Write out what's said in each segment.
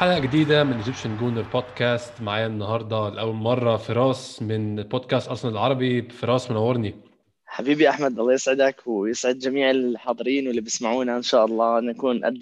حلقة جديدة من Egyptian Gooner Podcast معايا النهاردة لأول مرة فراس من بودكاست أرسنال العربي. فراس منورني. حبيبي أحمد الله يسعدك ويسعد جميع الحاضرين واللي بيسمعونا. إن شاء الله نكون قد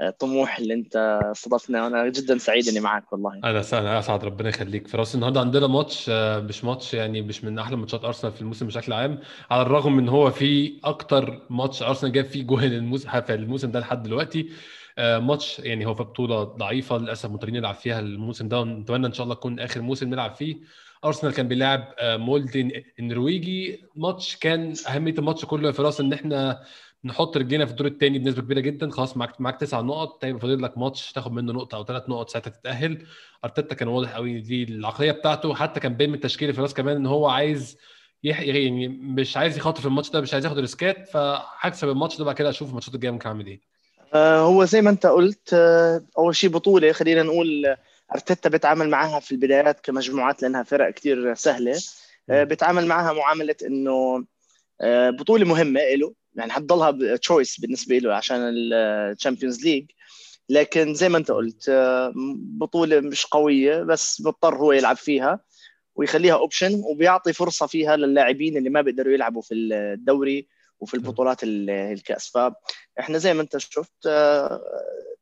الطموح اللي أنت استضفنا. وأنا جدا سعيد إني معك والله. أنا أنا أسعد ربنا يخليك. فراس النهاردة عندنا ماتش آه، مش ماتش يعني مش من أحلى ماتشات أرسنال في الموسم بشكل عام. على الرغم من هو في أكتر ماتش أرسنال جاب فيه جوه الموسم في الموسم ده لحد دلوقتي ماتش يعني هو في بطولة ضعيفة للأسف مضطرين نلعب فيها الموسم ده ونتمنى إن شاء الله يكون آخر موسم نلعب فيه. أرسنال كان بيلعب آه، مولده النرويجي ماتش كان أهمية الماتش كله يا فراس إن إحنا نحط رجلينا في الدور الثاني بنسبة كبيرة جدا. خلاص معاك معاك تسع نقط. طيب فاضل لك ماتش تاخد منه نقطة أو ثلاث نقط ساعتها تتأهل. أرتيتا كان واضح قوي دي العقلية بتاعته. حتى كان باين من التشكيل فراس كمان إن هو عايز يح... يعني مش عايز يخاطر في الماتش ده مش عايز ياخد ريسكات فهكسب الماتش ده بعد كده أشوف الماتشات الجاية ممكن أعمل إيه. آه، هو زي ما انت قلت آه، أول شيء بطولة خلينا نقول أرتيتا بيتعامل معها في البدايات كمجموعات لأنها فرق كثير سهلة. آه، بيتعامل معها معاملة إنه آه، بطولة مهمة له يعني حتضلها choice بالنسبة له عشان ال Champions League لكن زي ما انت قلت آه، بطولة مش قوية بس مضطر هو يلعب فيها ويخليها option وبيعطي فرصة فيها للاعبين اللي ما بيقدروا يلعبوا في الدوري وفي البطولات الكأس. فاحنا زي ما أنت شفت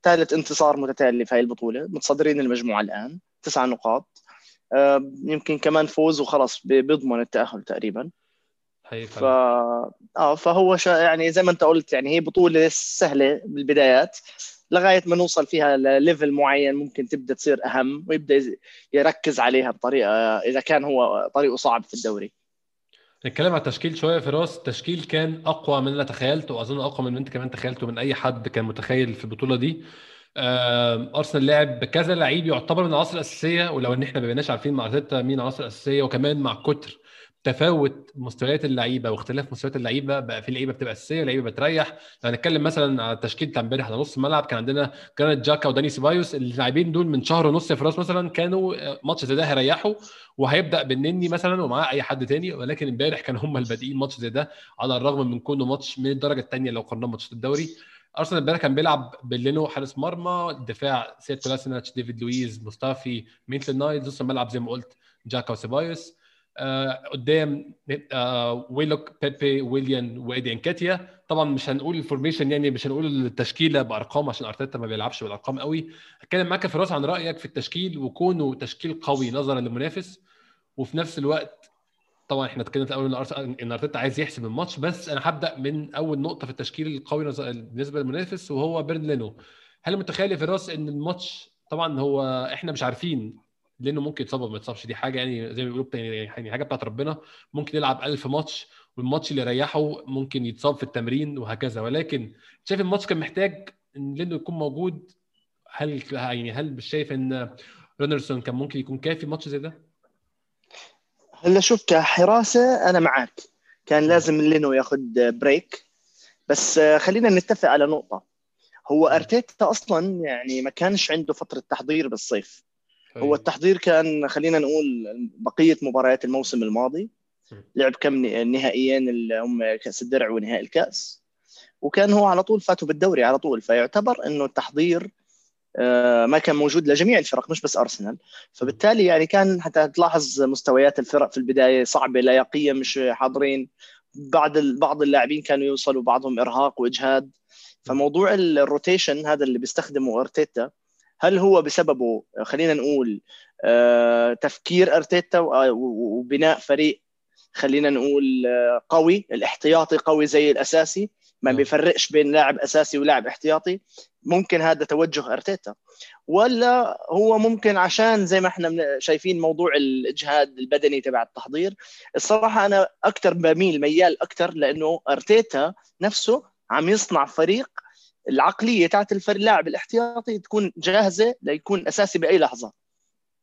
ثالث انتصار متتالي في هذه البطولة. متصدرين المجموعة الآن تسع نقاط. آه، يمكن كمان فوز وخلاص بيضمن التأهل تقريبا. ف... آه فهو شا... يعني زي ما أنت قلت يعني هي بطولة سهلة بالبدايات. لغاية ما نوصل فيها لليفل معين ممكن تبدأ تصير أهم ويبدأ يركز عليها بطريقة إذا كان هو طريقه صعب في الدوري. نتكلم على التشكيل شوية فراس. التشكيل كان أقوى من اللي تخيلته وأظن أقوى من أنت كمان تخيلته من أي حد كان متخيل في البطولة دي. أرسنال لعب بكذا لعيب يعتبر من العناصر الأساسية ولو إن إحنا ما بقيناش عارفين مع أرتيتا مين العناصر الأساسية وكمان مع كتر تفاوت مستويات اللعيبة واختلاف مستويات اللعيبة بقى في لعيبة بتبقى أساسية لعيبة بتريح. لو هنتكلم مثلا على التشكيل بتاع امبارح على نص الملعب كان عندنا جرانيت جاكا وداني سيبايوس اللاعبين دول من شهر ونص في راس مثلا كانوا ماتش زي ده هيريحوا وهيبدأ بالنني مثلا ومعاه أي حد تاني. ولكن امبارح كان هم البادئين ماتش زي ده على الرغم من كونه ماتش من الدرجة الثانية لو قارناه ماتشات الدوري. أرسنال امبارح كان بيلعب بلينو حارس مرمى الدفاع كولاسيناتش ديفيد لويز مصطفي ميتلاند نايلز نص الملعب زي ما قلت جاكا وسيبايوس. آه قدام آه ويلوك بيبي ويليان وإيدي إنكيتيا. طبعا مش هنقول ال formation يعني مش هنقول التشكيلة بأرقام عشان أرتيتا ما بيلعبش بالأرقام قوي. هتكلم معاك يا فراس عن رأيك في التشكيل وكونه تشكيل قوي نظرا للمنافس وفي نفس الوقت طبعا إحنا اتكلمنا في الأول إن أرتيتا عايز يحسب الماتش بس أنا هبدأ من أول نقطة في التشكيل القوي بالنسبة للمنافس وهو بيرند لينو. هل متخيل يا فراس إن الماتش طبعا هو إحنا مش عارفين لأنه ممكن يتصاب وما يتصابش. دي حاجة يعني زي ما بيقولوا يعني حاجة بتاعت ربنا. ممكن يلعب 1000 ماتش والماتش اللي يريحه ممكن يتصاب في التمرين وهكذا. ولكن شايف الماتش كان محتاج إن لينو يكون موجود. هل يعني هل مش شايف إن رونرسون كان ممكن يكون كافي ماتش زي ده؟ هلا شوف كحراسة أنا معك. كان لازم لينو ياخذ break بس خلينا نتفق على نقطة. هو أرتيتا أصلا يعني ما كانش عنده فترة تحضير بالصيف. هو طيب. التحضير كان خلينا نقول بقية مباريات الموسم الماضي. لعب كم نهائيين اللي هم كأس الدرع ونهائي الكأس. وكان هو على طول فاتوا بالدوري على طول. فيعتبر إنه التحضير آه، ما كان موجود لجميع الفرق مش بس أرسنال. فبالتالي يعني كان حتى تلاحظ مستويات الفرق في البداية صعبة لياقيه مش حاضرين. بعض بعض اللاعبين كانوا يوصلوا بعضهم إرهاق وإجهاد. فموضوع الروتيشن هذا اللي بيستخدمه أرتيتا هل هو بسببه خلينا نقول آه، تفكير أرتيتا وبناء فريق خلينا نقول آه، قوي الاحتياطي قوي زي الأساسي ما بيفرقش بين لاعب أساسي ولاعب احتياطي ممكن هذا توجه أرتيتا. ولا هو ممكن عشان زي ما إحنا شايفين موضوع الإجهاد البدني تبع التحضير الصراحة أنا أكثر بميل ميال أكثر لأنه أرتيتا نفسه عم يصنع فريق العقلية تاعت اللاعب الاحتياطي تكون جاهزة ليكون أساسي بأي لحظة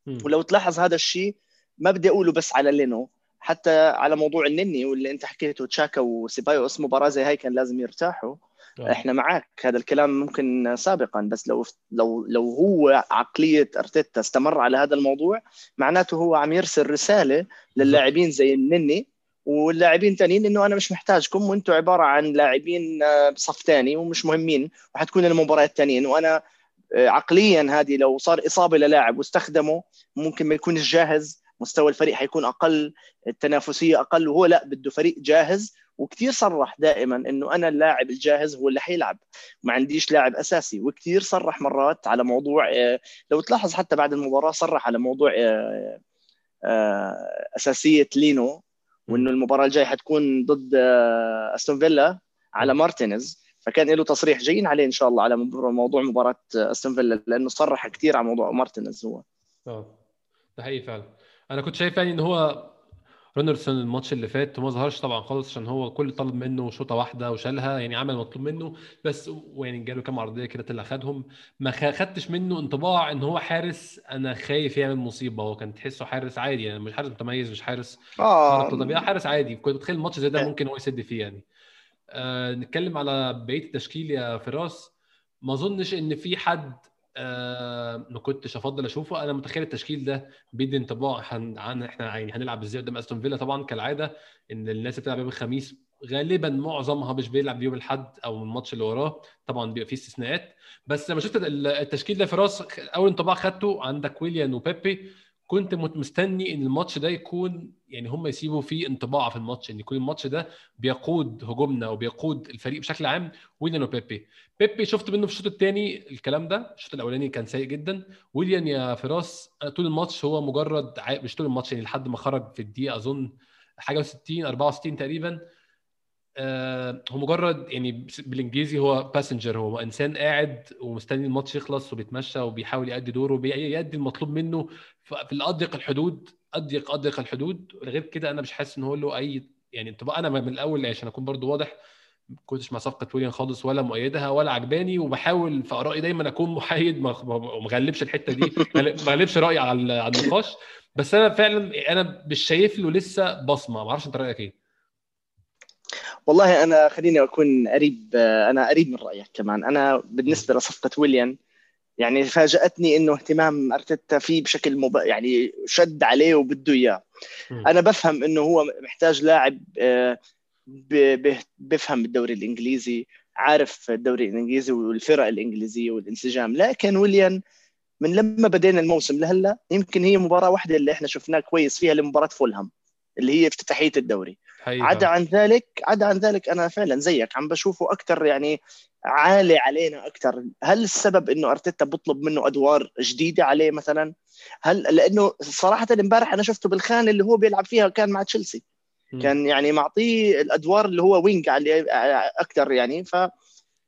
م. ولو تلاحظ هذا الشيء ما بدي أقوله بس على لينو حتى على موضوع النني واللي أنت حكيته تشاكا وسيبايوس مباراه زي هاي كان لازم يرتاحوا أوه. إحنا معك هذا الكلام ممكن سابقا بس لو لو لو هو عقلية أرتيتا استمر على هذا الموضوع معناته هو عم يرسل رسالة للاعبين زي النني واللاعبين تانيين انه أنا مش محتاجكم. وأنتم عبارة عن لاعبين آه، صف ثاني ومش مهمين وحتكون المباريات الثانيين وأنا آه، عقليا هذه لو صار إصابة للاعب واستخدمه ممكن ما يكونش جاهز. مستوى الفريق حيكون أقل التنافسية أقل. وهو لا بده فريق جاهز. وكثير صرح دائما إنه أنا اللاعب الجاهز هو اللي حيلعب. ما عنديش لاعب أساسي. وكثير صرح مرات على موضوع آه، لو تلاحظ حتى بعد المباراة صرح على موضوع أساسية لينو. وإنه المباراة الجاية حتكون ضد أستون فيلا على مارتينيز. فكان له تصريح جايين عليه إن شاء الله على موضوع مباراة أستون فيلا. لأنه صرح كثير على موضوع مارتينيز هو. آه ده حقيقي فعلا. أنا كنت شايف يعني إن هو رونارسون الماتش اللي فات وما ظهرش طبعا خالص عشان هو كل طلب منه شوطة واحدة وشالها يعني عمل مطلوب منه بس ويعني جاله كام عرضية كده طلع خدهم. ما خدتش منه انطباع إن هو حارس. أنا خايف يعمل مصيبة. هو كان تحسه حارس عادي يعني مش حارس متميز مش حارس آه. طبيعي حارس عادي. كنت متخيل الماتش زي ده ممكن هو يسد فيه يعني. آه نتكلم على بقية التشكيل يا فراس. ما أظنش إن في حد آه ما كنتش أفضل أشوفه. أنا متخيل التشكيل ده بيدي انطباع عن إحنا يعني هنلعب إزاي قدام أستون فيلا. طبعا كالعادة إن الناس اللي بتلعب يوم الخميس غالبا معظمها مش بيلعب يوم الأحد أو الماتش اللي وراه. طبعا بيبقى فيه استثناءات. بس لما شفت التشكيل ده في راس أول انطباع خدته عندك ويليان وبيبي. كنت مستني إن الماتش ده يكون يعني هم يسيبوا فيه انطباع في الماتش إن يكون الماتش ده بيقود هجومنا وبيقود الفريق بشكل عام ويليان وبيبي. بيبي شفت منه في الشوط الثاني الكلام ده الشوط الأولاني كان سيء جدا. ويليان يا فراس طول الماتش هو مجرد مش طول الماتش يعني لحد ما خرج في الدقيقة أظن حاجة 60 64 تقريبا. آه هو مجرد يعني بالإنجليزي هو passenger هو إنسان قاعد ومستني الماتش يخلص وبيتمشى وبيحاول يأدي دوره وبيأدي المطلوب منه. في الأضيق الحدود أضيق أضيق الحدود. غير كده أنا مش حاسس إن هو له أي يعني تبقى أنا من الأول عشان أكون برضو واضح ما كنتش مع صفقة ويليان خالص ولا مؤيدها ولا عجباني وبحاول في آرائي دايما أكون محايد. ما اغلبش الحتة دي ما اغلبش رأيي على النقاش. بس أنا فعلا أنا مش شايف له لسه بصمة. ما أعرفش أنت رأيك إيه؟ والله أنا خليني أكون قريب أنا قريب من رأيك كمان. أنا بالنسبة لصفقة ويليان يعني فاجأتني إنه اهتمام أرتيتا فيه بشكل مب... يعني شد عليه وبده إياه. أنا بفهم إنه هو محتاج لاعب آه، بفهم الدوري الإنجليزي عارف الدوري الإنجليزي والفرق الإنجليزية والانسجام. لكن ويليان من لما بدينا الموسم لهلأ يمكن هي مباراة واحدة اللي إحنا شفناه كويس فيها لمباراة فولهام اللي هي افتتاحية الدوري. حقيقة. عدا عن ذلك عدا عن ذلك أنا فعلا زيك عم بشوفه أكثر يعني عالي علينا أكثر هل السبب إنه أرتيتا بيطلب منه أدوار جديدة عليه مثلا؟ هل لأنه صراحة إمبارح أنا شفته بالخانة اللي هو بيلعب فيها كان مع تشيلسي. كان يعني معطيه الأدوار اللي هو وينج عليه أكثر يعني. ف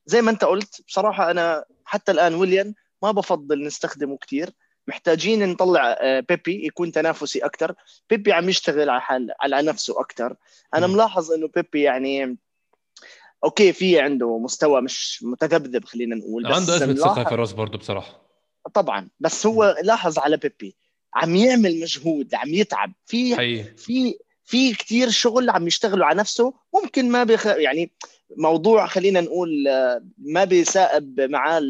زي ما أنت قلت بصراحة أنا حتى الآن ويليان ما بفضل نستخدمه كثير محتاجين نطلع آه، بيبي يكون تنافسي أكثر بيبي عم يشتغل على حال على نفسه أكثر أنا ملاحظ إنه بيبي يعني أوكي في عنده مستوى مش متذبذب خلينا نقول بس عنده أزمة ثقه في الرأس برضه بصراحة. طبعا. بس هو لاحظ على بيبي عم يعمل مجهود عم يتعب. في حقيقي. في في كثير شغل عم يشتغلوا على نفسه. ممكن ما بيخ... يعني موضوع خلينا نقول آه، ما بيسائب معاه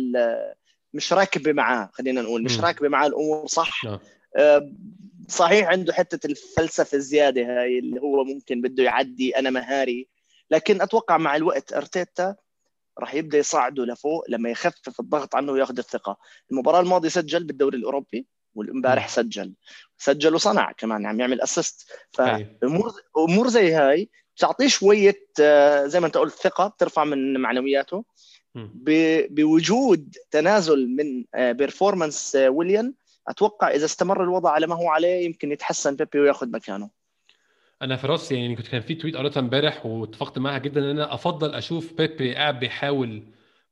مش راكبه معاه خلينا نقول مش راكبه معاه الأمور صح؟ نعم. آه. صحيح عنده حتة الفلسفة الزيادة هاي اللي هو ممكن بده يعدي أنا مهاري لكن أتوقع مع الوقت أرتيتا راح يبدأ يصعده لفوق لما يخفف الضغط عنه وياخذ الثقة. المباراة الماضية سجل بالدوري الأوروبي والإمبارح سجل. سجل وصنع كمان عم يعمل اسيست فأمور أمور زي هاي بتعطيه شوية آه، زي ما أنت قلت ثقة بترفع من معنوياته. بوجود تنازل من ب performance آه، ويليان آه، أتوقع إذا استمر الوضع على ما هو عليه يمكن يتحسن بيبي وياخذ مكانه. أنا في رأسي يعني كنت كان في tweet قريتها امبارح واتفقت معاها جدا إن أنا أفضل أشوف بيبي قاعد بيحاول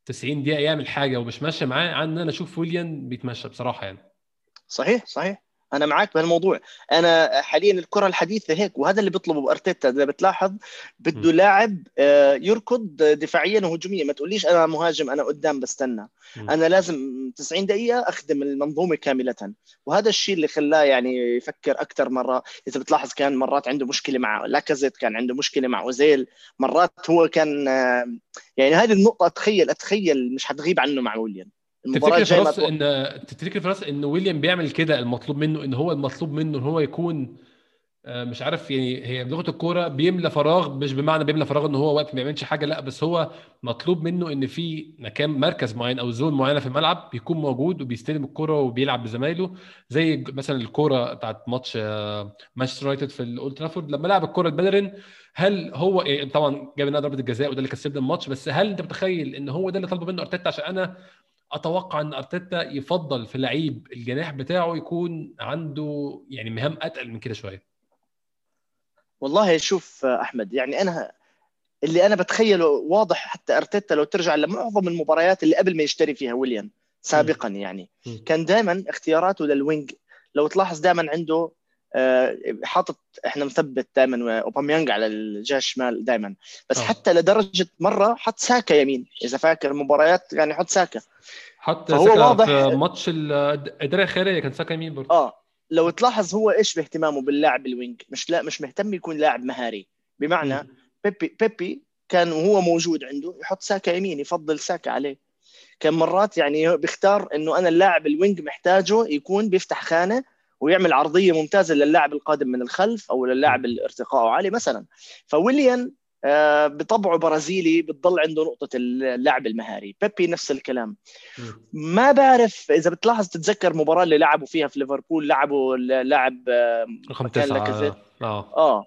90 دقيقة يعمل حاجة ومش ماشية معاه عن إن أنا أشوف ويليان بيتمشى بصراحة يعني. صحيح صحيح. أنا معك بهالموضوع أنا حاليا الكرة الحديثة هيك وهذا اللي بيطلبه أرتيتا إذا بتلاحظ بده لاعب آه، يركض دفاعيا وهجوميا. ما تقوليش أنا مهاجم أنا قدام بستنى. أنا لازم 90 دقيقة أخدم المنظومة كاملة. وهذا الشيء اللي خلاه يعني يفكر أكثر مرة. إذا بتلاحظ كان مرات عنده مشكلة مع لاكازيت كان عنده مشكلة مع أوزيل. مرات هو كان آه، يعني هذه النقطة أتخيل أتخيل مش حتغيب عنه مع ويليام تفتكر فراس ان تفتكر فراس إن ويليام بيعمل كده المطلوب منه إن هو المطلوب منه إن هو يكون آه، مش عارف يعني هي بلغة الكورة بيملى فراغ مش بمعنى بيملى فراغ إن هو واقف ما بيعملش حاجة لأ بس هو مطلوب منه إن في مكان مركز معين أو zone معينة في الملعب بيكون موجود وبيستلم الكورة وبيلعب بزمايله. زي مثلا الكورة بتاعت ماتش آه، مانشستر يونايتد في الاولد ترافورد لما لعب الكورة لبيليرين هل هو إيه طبعا جاب لنا ضربة الجزاء وده اللي كسبنا الماتش بس هل أنت متخيل إن هو ده اللي طلبه منه أرتيتا؟ عشان أنا أتوقع إن أرتيتا يفضل في لعيب الجناح بتاعه يكون عنده يعني مهام أتقل من كده شوية. والله شوف أحمد يعني أنا اللي أنا بتخيله واضح حتى أرتيتا لو ترجع لمعظم المباريات اللي قبل ما يشتري فيها ويليان سابقا يعني. كان دائما اختياراته لل wing لو تلاحظ دائما عنده حاطط إحنا مثبت دائما أوباميانج على الجهة الشمال دائما بس أوه. حتى لدرجة مرة حط ساكا يمين. إذا فاكر المباريات يعني حط ساكا. حط ساكا واضح في ماتش الاداره الخيريه كان ساكا يمين برضه. آه. لو تلاحظ هو إيش باهتمامه باللاعب ال wing. مش لا مش مهتم يكون لاعب مهاري. بمعنى م. بيبي بيبي كان وهو موجود عنده يحط ساكا يمين يفضل ساكا عليه. كان مرات يعني بيختار إنه أنا اللاعب ال wing محتاجه يكون بيفتح خانة ويعمل عرضية ممتازة للاعب القادم من الخلف أو للاعب ارتقائه عالي مثلا. فويليان آه، بطبعه برازيلي بتضل عنده نقطة اللعب المهاري. بيبي نفس الكلام. ما بعرف إذا بتلاحظ تتذكر مباراة اللي لعبوا فيها في ليفربول لعبوا لاعب آه، رقم تسعة. آه. آه.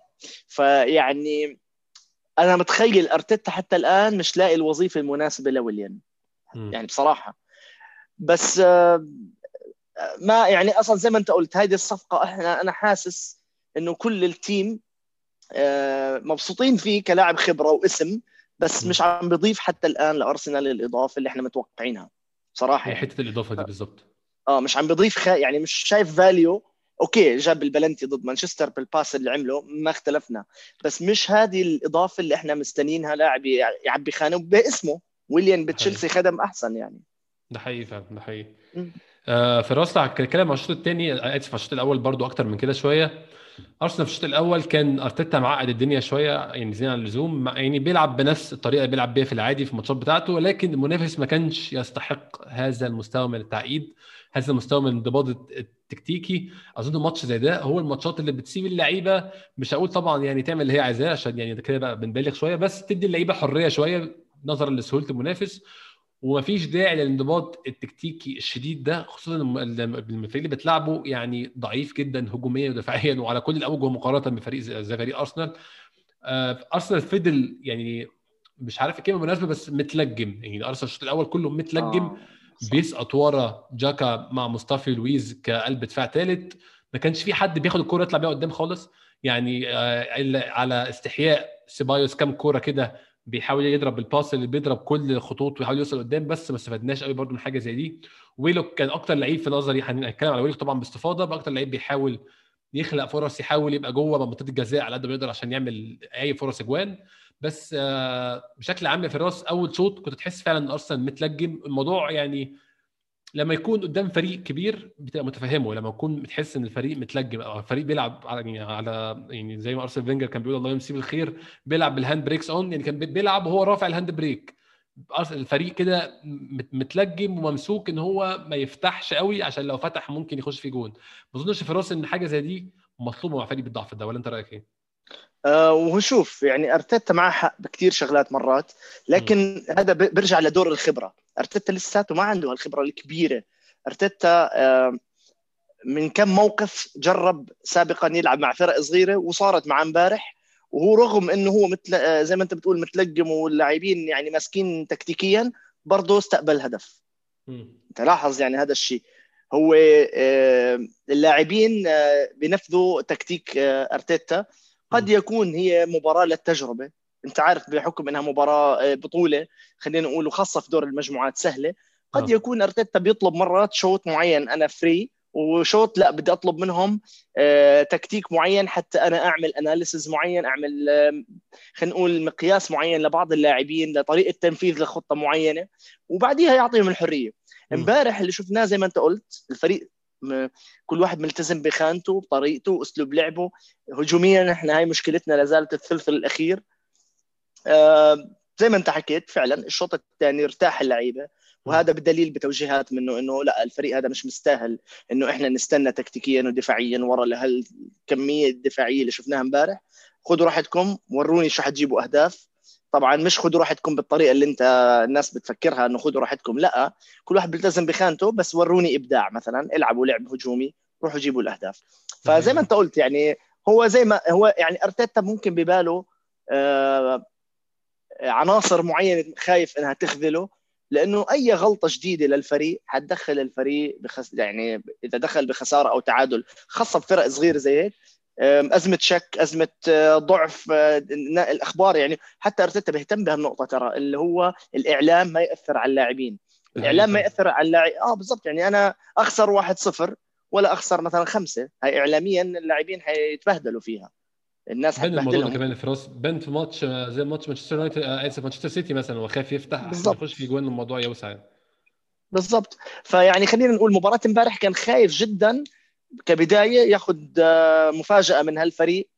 فيعني أنا متخيل أرتيتا حتى الآن مش لاقي الوظيفة المناسبة لويليان. يعني بصراحة. بس آه، ما يعني أصلا زي ما أنت قلت هذه الصفقة إحنا أنا حاسس إنه كل التيم آه، مبسوطين فيه كلاعب خبرة واسم بس مش عم بيضيف حتى الآن لأرسنال الإضافة اللي إحنا متوقعينها. صراحة. يعني. حتة الإضافة دي بالضبط. آه مش عم بضيف خ... يعني مش شايف value okay جاب البلنتي ضد مانشستر بال pass اللي عمله ما اختلفنا. بس مش هذه الإضافة اللي إحنا مستنيينها لاعب يعبي خانة باسمه. ويليان بتشيلسي خدم أحسن يعني. ده حقيقي فعلا ده حقيقي. آه فراس الكلام على الشوط الثاني آسف على الشوط الأول برضو أكتر من كده شوية. أرسنال في الشوط الأول كان أرتيتا معقد الدنيا شوية يعني زين عن اللزوم يعني بيلعب بنفس الطريقة اللي بيلعب بيها في العادي في الماتشات بتاعته ولكن المنافس ما كانش يستحق هذا المستوى من التعقيد هذا المستوى من الانضباط التكتيكي. أظن ماتش زي ده هو الماتشات اللي بتسيب اللعيبة مش هقول طبعا يعني تعمل اللي هي عايزاه عشان يعني كده بقى بنبالغ شوية بس تدي اللعيبة حرية شوية نظرا لسهولة المنافس. ومفيش داعي للانضباط التكتيكي الشديد ده خصوصا الفريق اللي بتلعبه يعني ضعيف جدا هجوميا ودفاعيا وعلى كل الاوجه مقارنة بفريق زي فريق أرسنال. آه، أرسنال فضل يعني مش عارف الكلمة المناسبه بس متلجم. يعني أرسنال الشوط الأول كله متلجم آه. بيسقط ورا جاكا مع مصطفي لويز كقلب دفاع ثالث ما كانش في حد بياخد الكوره يطلع بيها قدام خالص. يعني آه على استحياء سيبايوس كام كوره كده بيحاول يضرب ال pass اللي بيضرب كل الخطوط ويحاول يوصل قدام بس ما استفدناش قوي برده من حاجة زي دي. ويلوك كان أكتر لعيب في نظري هنتكلم على ويلوك طبعا باستفاضة باكتر لعيب بيحاول يخلق فرص يحاول يبقى جوه منطقة الجزاء على قد ما يقدر عشان يعمل أي فرص أجوان. بس آه، بشكل عام فراس أول شوط كنت تحس فعلا إن أرسنال متلجم. الموضوع يعني لما يكون قدام فريق كبير بتبقى متفهمه لما يكون بتحس إن الفريق متلجم أو الفريق بيلعب على يعني على يعني زي ما أرسنال فينجر كان بيقول الله يمسيه بالخير بيلعب بال handbrakes on يعني كان بيلعب وهو رافع ال handbrake الفريق كده متلجم وممسوك إن هو ما يفتحش قوي عشان لو فتح ممكن يخش في جون ما أظنش في راس إن حاجة زي دي مطلوبة مع فريق بالضعف ده ولا أنت رأيك إيه؟ أه وشوف يعني أرتيتا معاه حق بكثير شغلات مرات لكن م. هذا بيرجع لدور الخبرة أرتيتا لساته ما عنده الخبره الكبيرة. أرتيتا من كم موقف جرب سابقا يلعب مع فرق صغيرة وصارت معه امبارح. وهو رغم إنه هو مثل آه، زي ما أنت بتقول متلقم واللاعبين يعني ماسكين تكتيكيا برضه استقبل هدف. أنت لاحظ يعني هذا الشيء. هو آه، اللاعبين آه، بنفذوا تكتيك أرتيتا. قد يكون هي مباراة للتجربة. انت عارف بحكم انها مباراة آه، بطولة خلينا نقول وخاصة في دور المجموعات سهلة قد آه. يكون أرتيتا بيطلب مرات شوط معين أنا free وشوط لا بدي أطلب منهم آه، تكتيك معين حتى أنا أعمل analysis معين أعمل خلينا نقول مقياس معين لبعض اللاعبين لطريقة تنفيذ لخطة معينة وبعديها يعطيهم الحرية. امبارح اللي شفناه زي ما أنت قلت الفريق كل واحد ملتزم بخانته بطريقته أسلوب لعبه. هجوميا إحنا هاي مشكلتنا لازالت الثلث الأخير. زي ما انت حكيت فعلا الشوط الثاني ارتاح اللعيبة وهذا بدليل بتوجيهات منه إنه لا الفريق هذا مش مستاهل إنه إحنا نستنى تكتيكيا ودفاعيا ورا لهالكميه الدفاعيه اللي شفناها امبارح. خذوا راحتكم وروني شو حتجيبوا أهداف. طبعا مش خذوا راحتكم بالطريقة اللي انت الناس بتفكرها إنه خذوا راحتكم لا. كل واحد بيلتزم بخانته بس وروني إبداع مثلا العبوا لعب هجومي روحوا جيبوا الأهداف. فزي ما انت قلت يعني هو زي ما هو يعني أرتيتا ممكن بباله آه عناصر معينة خايف إنها تخذله لأنه أي غلطة جديده للفريق حتدخل الفريق بخس يعني إذا دخل بخسارة أو تعادل خاصة بفرق صغيرة زي هيك أزمة شك أزمة آه، ضعف آه، الأخبار يعني حتى أرتيتا بيهتم بهالنقطة ترى اللي هو الإعلام ما يأثر على اللاعبين. الإعلام ما يأثر على اللاعب آه بالضبط يعني أنا أخسر 1-0 ولا أخسر مثلا خمسة هاي اعلاميا اللاعبين حيتبهدلوا فيها. الناس بين الموضوع كمان. فراس بين في ماتش آه، زي ماتش مانشستر يونايتد آسف مانشستر سيتي مثلا وخاف يفتح يخش في جوان الموضوع يوسع. يعني. بالضبط. فيعني خلينا نقول مباراة امبارح كان خايف جدا. كبداية ياخذ آه، مفاجأة من هالفريق.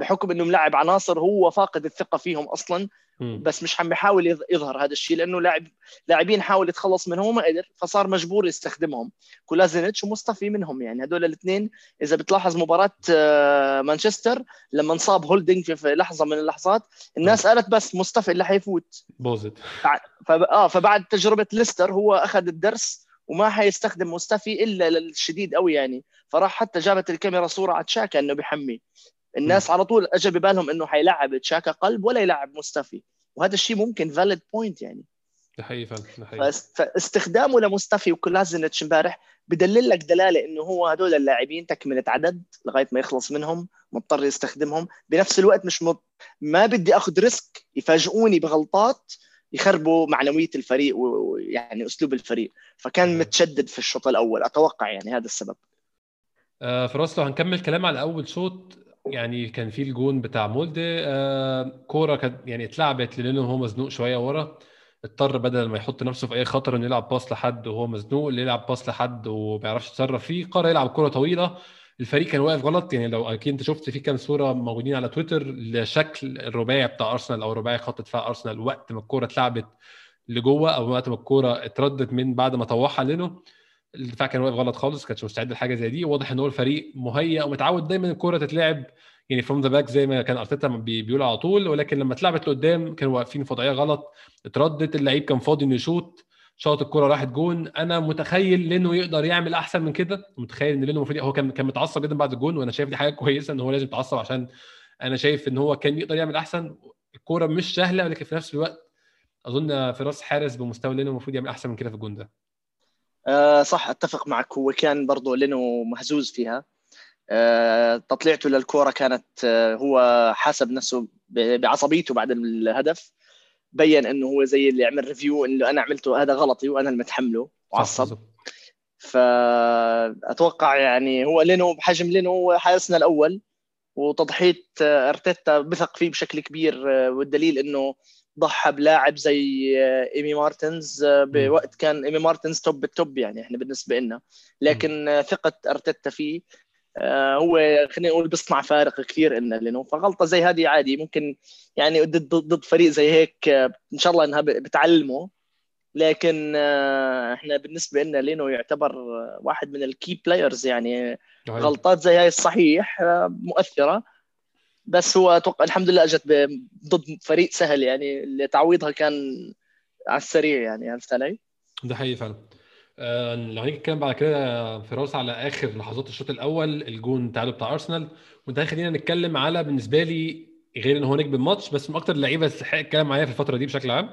بحكم إنه ملعب عناصر هو فاقد الثقة فيهم أصلا بس مش عم بيحاول يظهر هذا الشيء لأنه لاعب لاعبين حاول يتخلص منهم وما قدر فصار مجبور يستخدمهم. كولازينيتش ومصطفي منهم يعني هدول الاثنين إذا بتلاحظ مباراة آه، مانشستر لما انصاب هولدنج في لحظة من اللحظات الناس قالت بس مصطفى اللي حيفوت. بالزبط. آه فبعد تجربة ليستر هو أخذ الدرس وما حيستخدم مستفي إلا للشديد قوي يعني. فراح حتى جابت الكاميرا صورة على تشاكا إنه بيحمي الناس. على طول اجى ببالهم إنه حيلعب تشاكا قلب ولا يلعب مستفي. وهذا الشيء ممكن valid point يعني. فعلا فاستخدامه لمستفي وكولازينيتش امبارح بدلل لك دلالة إنه هو هدول اللاعبين تكملة عدد لغاية ما يخلص منهم مضطر يستخدمهم. بنفس الوقت مش مط... ما بدي أخذ risk يفاجئوني بغلطات يخربوا معنوية الفريق ويعني أسلوب الفريق. فكان متشدد في الشوط الأول أتوقع يعني هذا السبب. آه فراس لو هنكمل كلام على أول شوط يعني كان في الجون بتاع مولدي آه كورة كانت يعني اتلعبت لأنه هو مزنوق شوية ورا. اضطر بدل ما يحط نفسه في أي خطر إنه يلعب باص لحد وهو مزنوق اللي يلعب باص لحد وما بيعرفش يتصرف فيه قرر يلعب كورة طويلة. الفريق كان واقف غلط. يعني لو أكيد أنت شفت في كام صورة موجودين على تويتر لشكل الرباعي بتاع أرسنال أو رباعي خط دفاع أرسنال وقت ما الكورة اتلعبت لجوه أو وقت ما الكورة اتردت من بعد ما طوحها لينو. الدفاع كان واقف غلط خالص كانش مستعد لحاجة زي دي. واضح إن هو الفريق مهيئ ومتعود دايما الكوره تتلعب يعني from the back زي ما كان أرتيتا بيقول على طول. ولكن لما اتلعبت لقدام كانوا واقفين في وضعية غلط. اتردت اللعيب كان فاضي إنه يشوط. شاط الكرة راحت جون. أنا متخيل لأنه يقدر يعمل أحسن من كده. متخيل إن لأنه المفروض هو كان كان متعصب جدا بعد الجون وأنا شايف دي حاجة كويسة إن هو لازم يتعصب عشان أنا شايف إن هو كان يقدر يعمل أحسن. الكوره مش سهلة ولكن في نفس الوقت أظن فراس حارس بمستوى لأنه المفروض يعمل أحسن من كده في الجون ده. آه صح أتفق معك. هو كان برضه لأنه مهزوز فيها. آه تطليعته للكورة كانت آه هو حاسب نفسه بعصبيته بعد الهدف. بين إنه هو زي اللي عمل review إنه أنا عملته هذا غلطي وأنا المتحمله. وعصب فاتوقع يعني هو لينو بحجم لينو حارسنا الأول وتضحيه أرتيتا بثق فيه بشكل كبير والدليل إنه ضحى بلاعب زي إيمي مارتنز بوقت كان إيمي مارتنز top ال top يعني إحنا بالنسبة لنا. لكن ثقة أرتيتا فيه آه، هو خلينا نقول بيصنع فارق كثير لنا لأنه فغلطة زي هذه عادي ممكن يعني ضد ضد فريق زي هيك آه، إن شاء الله إنها بتعلمه. لكن آه، إحنا بالنسبة لنا لينو يعتبر واحد من ال key players يعني غلطات زي هاي الصحيح مؤثرة. بس هو أتوقع الحمد لله أجت ضد فريق سهل يعني تعويضها كان على السريع يعني عرفت علي؟ ده حقيقي فعلا. آه، لو هنيجي نتكلم بعد كده فراس على آخر لحظات الشوط الأول الجون التعادل بتاع أرسنال. وده خلينا نتكلم على بالنسبة لي غير إن هو نجم الماتش بس من أكتر اللعيبة اللي تستحق الكلام معايا في الفترة دي بشكل عام.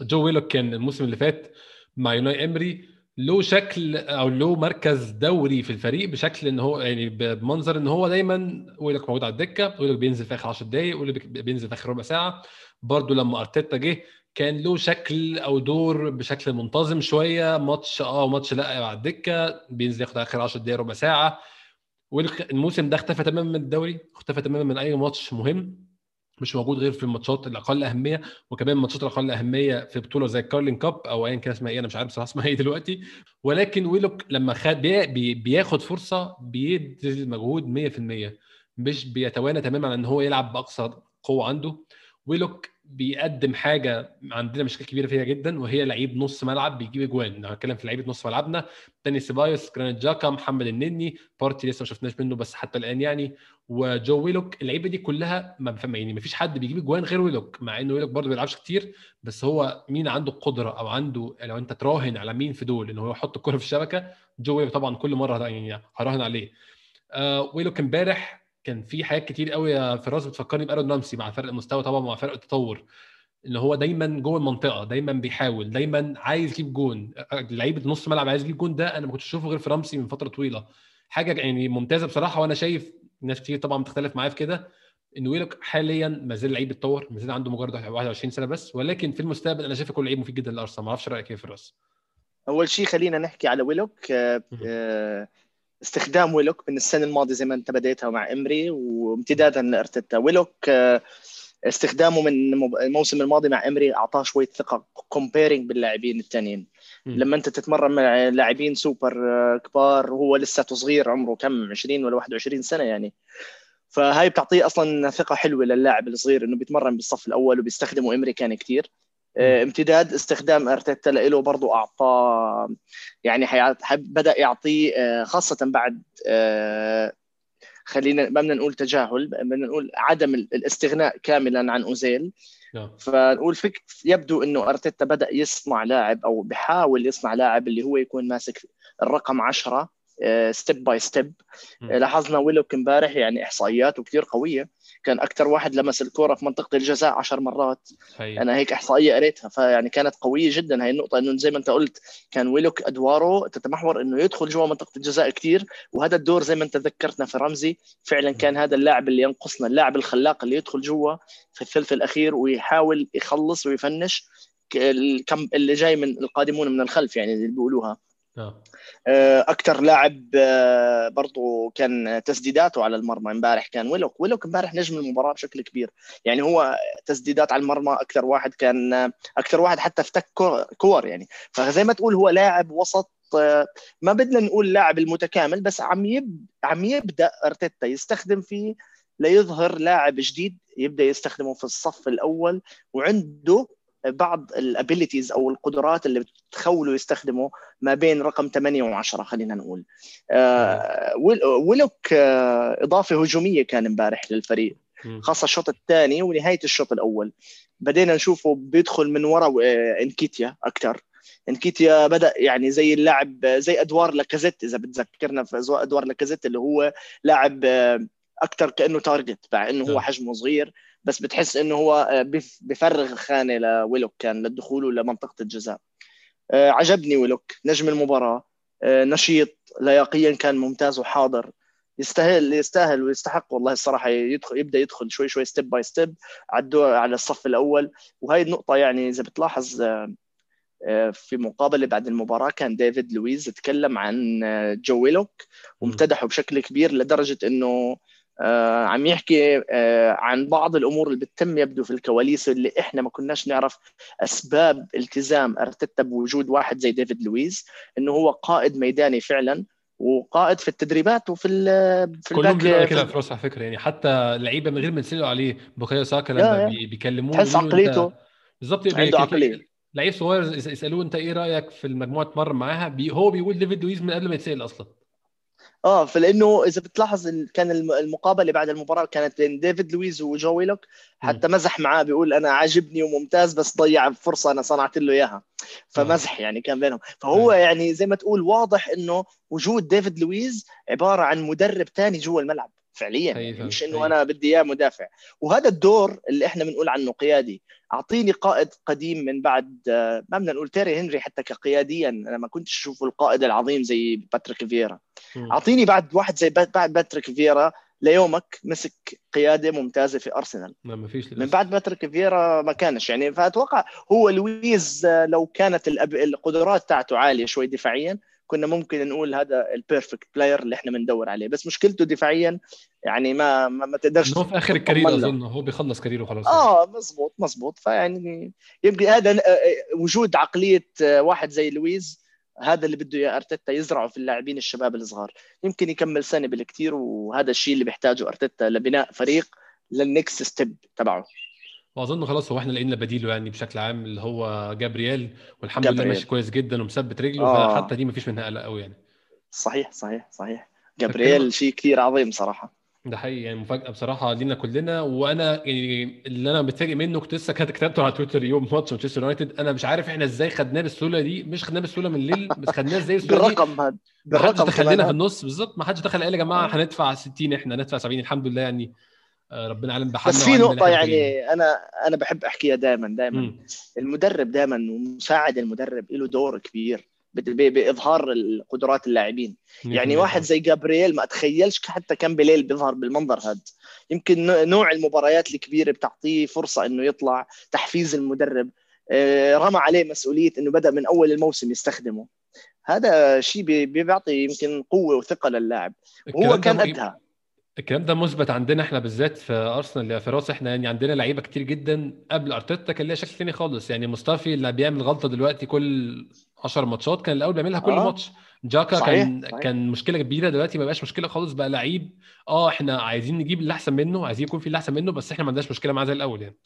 جو ويلوك كان الموسم اللي فات مع أوناي إمري. له شكل أو له مركز دوري في الفريق بشكل إن هو يعني بمنظر إن هو دايما ويلوك موجود على الدكة ويلوك بينزل في آخر 10 دقائق ويلوك بينزل في آخر ربع ساعة. برده لما أرتيتا جه كان له شكل أو دور بشكل منتظم شوية ماتش آه ماتش لأ على الدكة بينزل ياخد آخر 10 دقائق ربع ساعة. والموسم ده اختفى تماما من الدوري اختفى تماما من أي ماتش مهم. مش موجود غير في الماتشات الأقل أهمية وكمان الماتشات الأقل أهمية في بطولة زي ال Carling Cup أو ايا كان اسمها إيه أنا مش عارف بصراحة اسمها إيه دلوقتي. ولكن ويلوك لما خد بي بياخد فرصة بيبذل مجهود 100% مش بيتوانى تماما عن إن هو يلعب بأقصى قوة عنده. ويلوك بيقدم حاجة عندنا مشكله كبيرة فيها جدا وهي لعيب نص ملعب بيجيب أجوان. لو هنتكلم في لعيبة نص ملعبنا. تاني سيبايوس جرانيت جاكا محمد النني بارتي لسه ما شفناش منه بس حتى الآن يعني وجو ويلوك. اللعيبة دي كلها ما يعني ما فيش حد بيجيب أجوان غير ويلوك مع انه ويلوك برضه ما بيلعبش كتير. بس هو مين عنده القدرة أو عنده لو أنت تراهن على مين في دول إن هو يحط الكرة في الشبكة؟ جو ويلوك طبعا كل مرة يعني هراهن عليه. آه ويلوك امبارح كان في حاجات كتير قوي يا فراس بتفكرني آرون رامسي مع فرق المستوى طبعا مع فرق التطور إن هو دايما جوه المنطقة دايما بيحاول دايما عايز يجيب جون. لعيبه نص ملعب عايز يجيب جون ده أنا ما كنتش أشوفه غير في رامسي من فترة طويلة. حاجة يعني ممتازة بصراحة وأنا شايف ناس كتير طبعا بتختلف معايا في كده إن ويلوك حاليا ما زال لعيب بيتطور ما زال عنده مجرد 21 سنة بس ولكن في المستقبل أنا شايف كلعيب مفيد جدا لأرسنال. ما أعرفش رأيك إيه يا فراس أول شيء خلينا نحكي على ويلوك. آه، استخدام ويلوك من السنة الماضية زي ما أنت بديتها مع إمري وامتدادا لارتيتا ويلوك آه، استخدامه من الموسم الماضي مع إمري أعطاه شوية ثقة comparing باللاعبين الثانيين لما أنت تتمرن مع لاعبين سوبر آه، كبار وهو لساته صغير عمره كم؟ 20 ولا 21 سنة يعني. فهاي بتعطيه أصلا ثقة حلوة للاعب الصغير إنه بيتمرن بالصف الأول وبيستخدمه إمري كان كثير امتداد استخدام أرتيتا له برضه أعطاه يعني بدأ يعطيه آه، خاصة بعد خلينا ما بدنا نقول تجاهل بدنا نقول عدم الاستغناء كاملا عن أوزيل نعم. فنقول فك يبدو إنه أرتيتا بدأ يصنع لاعب أو بحاول يصنع لاعب اللي هو يكون ماسك الرقم 10 step by step لاحظنا ويلوك امبارح يعني احصائياته كثير قوية. كان أكثر واحد لمس الكرة في منطقة الجزاء عشر مرات. هي. أنا هيك إحصائية قريتها. فيعني كانت قوية جدا هاي النقطة. إنه زي ما أنت قلت كان ويلوك أدواره تتمحور إنه يدخل جوا منطقة الجزاء كثير وهذا الدور زي ما أنت ذكرتنا في رمزي فعلا كان هذا اللاعب اللي ينقصنا اللاعب الخلاق اللي يدخل جوا في الثلث الأخير ويحاول يخلص ويفنش الكم اللي جاي من القادمون من الخلف يعني اللي بيقولوها. أكثر لاعب آه، برضو كان تسديداته على المرمى امبارح كان ويلوك ويلوك امبارح نجم المباراة بشكل كبير. يعني هو تسديدات على المرمى أكثر واحد كان أكثر واحد حتى افتك كور يعني. فزي ما تقول هو لاعب وسط آه، ما بدنا نقول لاعب المتكامل بس عم يب... عم يبدأ أرتيتا يستخدم فيه ليظهر لاعب جديد يبدأ يستخدمه في الصف الأول وعنده بعض ال abilities أو القدرات اللي بتخوله يستخدمه ما بين رقم 8 و10 خلينا نقول. آه ولوك آه إضافة هجومية كان امبارح للفريق خاصة الشوط الثاني ونهاية الشوط الأول. بدينا نشوفه بيدخل من وراء آه إنكيتيا أكثر إنكيتيا بدأ يعني زي اللاعب زي أدوار لاكازيت إذا بتذكرنا في أدوار لاكازيت اللي هو لاعب أكثر كأنه target مع إنه هو حجمه صغير. بس بتحس إنه هو آه، بفرغ خانة لويلوك كان لدخوله لمنطقه الجزاء. آه، عجبني ويلوك نجم المباراة. آه، نشيط لياقيا كان ممتاز وحاضر. يستاهل يستاهل ويستحق والله الصراحة يدخل يبدأ يدخل شوي شوي step by step على على الصف الأول. وهي النقطة يعني إذا بتلاحظ في مقابلة بعد المباراة كان ديفيد لويز تكلم عن جو ويلوك. وامتدحه بشكل كبير لدرجة إنه عم يحكي آه عن بعض الأمور اللي بتتم يبدو في الكواليس اللي إحنا ما كناش نعرف أسباب التزام ارتيتا بوجود واحد زي ديفيد لويز إنه هو قائد ميداني فعلا وقائد في التدريبات وفي ال في كلهم بيقولوا كده في على فكرة يعني حتى لعيبة من غير ما يسالوا عليه بوكايو ساكا لما بيكلموه تحس عقليته بالظبط عنده عقلية. لعيب صغير يسألوه أنت إيه رأيك في المجموعة تمرن معاها؟ بي هو بيقول ديفيد لويز من قبل ما يتسأل أصلا. آه فلأنه إذا بتلاحظ كان المقابلة بعد المباراة كانت بين ديفيد لويز وجو ويلوك حتى مزح معاه بيقول أنا عاجبني وممتاز بس ضيع فرصه أنا صنعت له إياها. فمزح يعني كان بينهم. فهو يعني زي ما تقول واضح إنه وجود ديفيد لويز عبارة عن مدرب ثاني جوا الملعب فعليا يعني مش إنه أنا بدي إياه مدافع. وهذا الدور اللي إحنا بنقول عنه قيادي أعطيني قائد قديم من بعد ما بدنا نقول تيري هنري حتى كقياديا أنا ما كنتش اشوفه القائد العظيم زي باتريك فييرا. أعطيني بعد واحد زي بعد باتريك فييرا ليومك مسك قيادة ممتازة في أرسنال. ما فيش من بعد باتريك فييرا ما كانش. يعني فأتوقع هو لويز لو كانت القدرات تاعته عالية شوي دفاعيا كنا ممكن نقول هذا ال perfect player اللي إحنا بندور عليه. بس مشكلته دفاعيا يعني ما ما, ما تقدرش هو في آخر ال career أظن هو بيخلص career ه خلاص آه مزبوط مزبوط. فيعني يمكن هذا آه، آه، وجود عقلية آه، واحد زي لويز هذا اللي بده إياه أرتيتا يزرعه في اللاعبين الشباب الصغار. يمكن يكمل سنة بالكثير وهذا الشيء اللي بيحتاجه أرتيتا لبناء فريق لل next step تبعه. وأظن خلاص هو إحنا لقينا بديله يعني بشكل عام اللي هو جابرييل والحمد لله. ماشي كويس جدا ومثبت رجله. آه. فحتى دي مفيش منها قلق قوي يعني. صحيح صحيح صحيح. جابرييل شيء كثير عظيم صراحة. ده حقيقي يعني مفاجأة بصراحة لينا كلنا. وأنا يعني اللي أنا متفاجئ منه كنت لسه كتبته على تويتر يوم ماتش مانشستر يونايتد. أنا مش عارف إحنا إزاي خدناه بالسهولة دي. مش خدناه بالسهولة من ليل بس خدناه إزاي بالسهولة دي. بالرقم هذا بالرقم دخل لنا كمان. في النص. بالظبط ما حدش دخل قال يا جماعة. هندفع 60 إحنا هندفع 70 الحمد لله يعني آه، ربنا عالم بحالنا بس في محتاجين. يعني أنا أنا بحب أحكيها دائما دائما. المدرب دائما ومساعد المدرب له دور كبير. بإظهار القدرات اللاعبين. يعني 100% واحد زي جابرييل ما اتخيلش حتى كان بليل بيظهر بالمنظر هذا يمكن نوع المباريات الكبيرة بتعطيه فرصة إنه يطلع تحفيز المدرب. آه، رمى عليه مسؤولية إنه بدأ من أول الموسم يستخدمه. هذا شيء بي- بيعطي يمكن قوة وثقة للاعب. وهو كان ده قدها الكلام ده مثبت عندنا إحنا بالذات في أرسنال يا فراس. إحنا يعني عندنا لعيبة كتير جدا قبل أرتيتا كان ليها شكل تاني خالص. يعني مصطفي اللي بيعمل غلطة دلوقتي كل 10 ماتشات كان الأول بيعملها كل آه. ماتش. جاكا صحيح، كان صحيح. كان مشكلة كبيرة دلوقتي ما بقاش مشكلة خالص بقى لعيب. آه إحنا عايزين نجيب اللي أحسن منه عايزين يكون في اللي أحسن منه بس إحنا ما عندناش مشكلة معاه زي الأول يعني.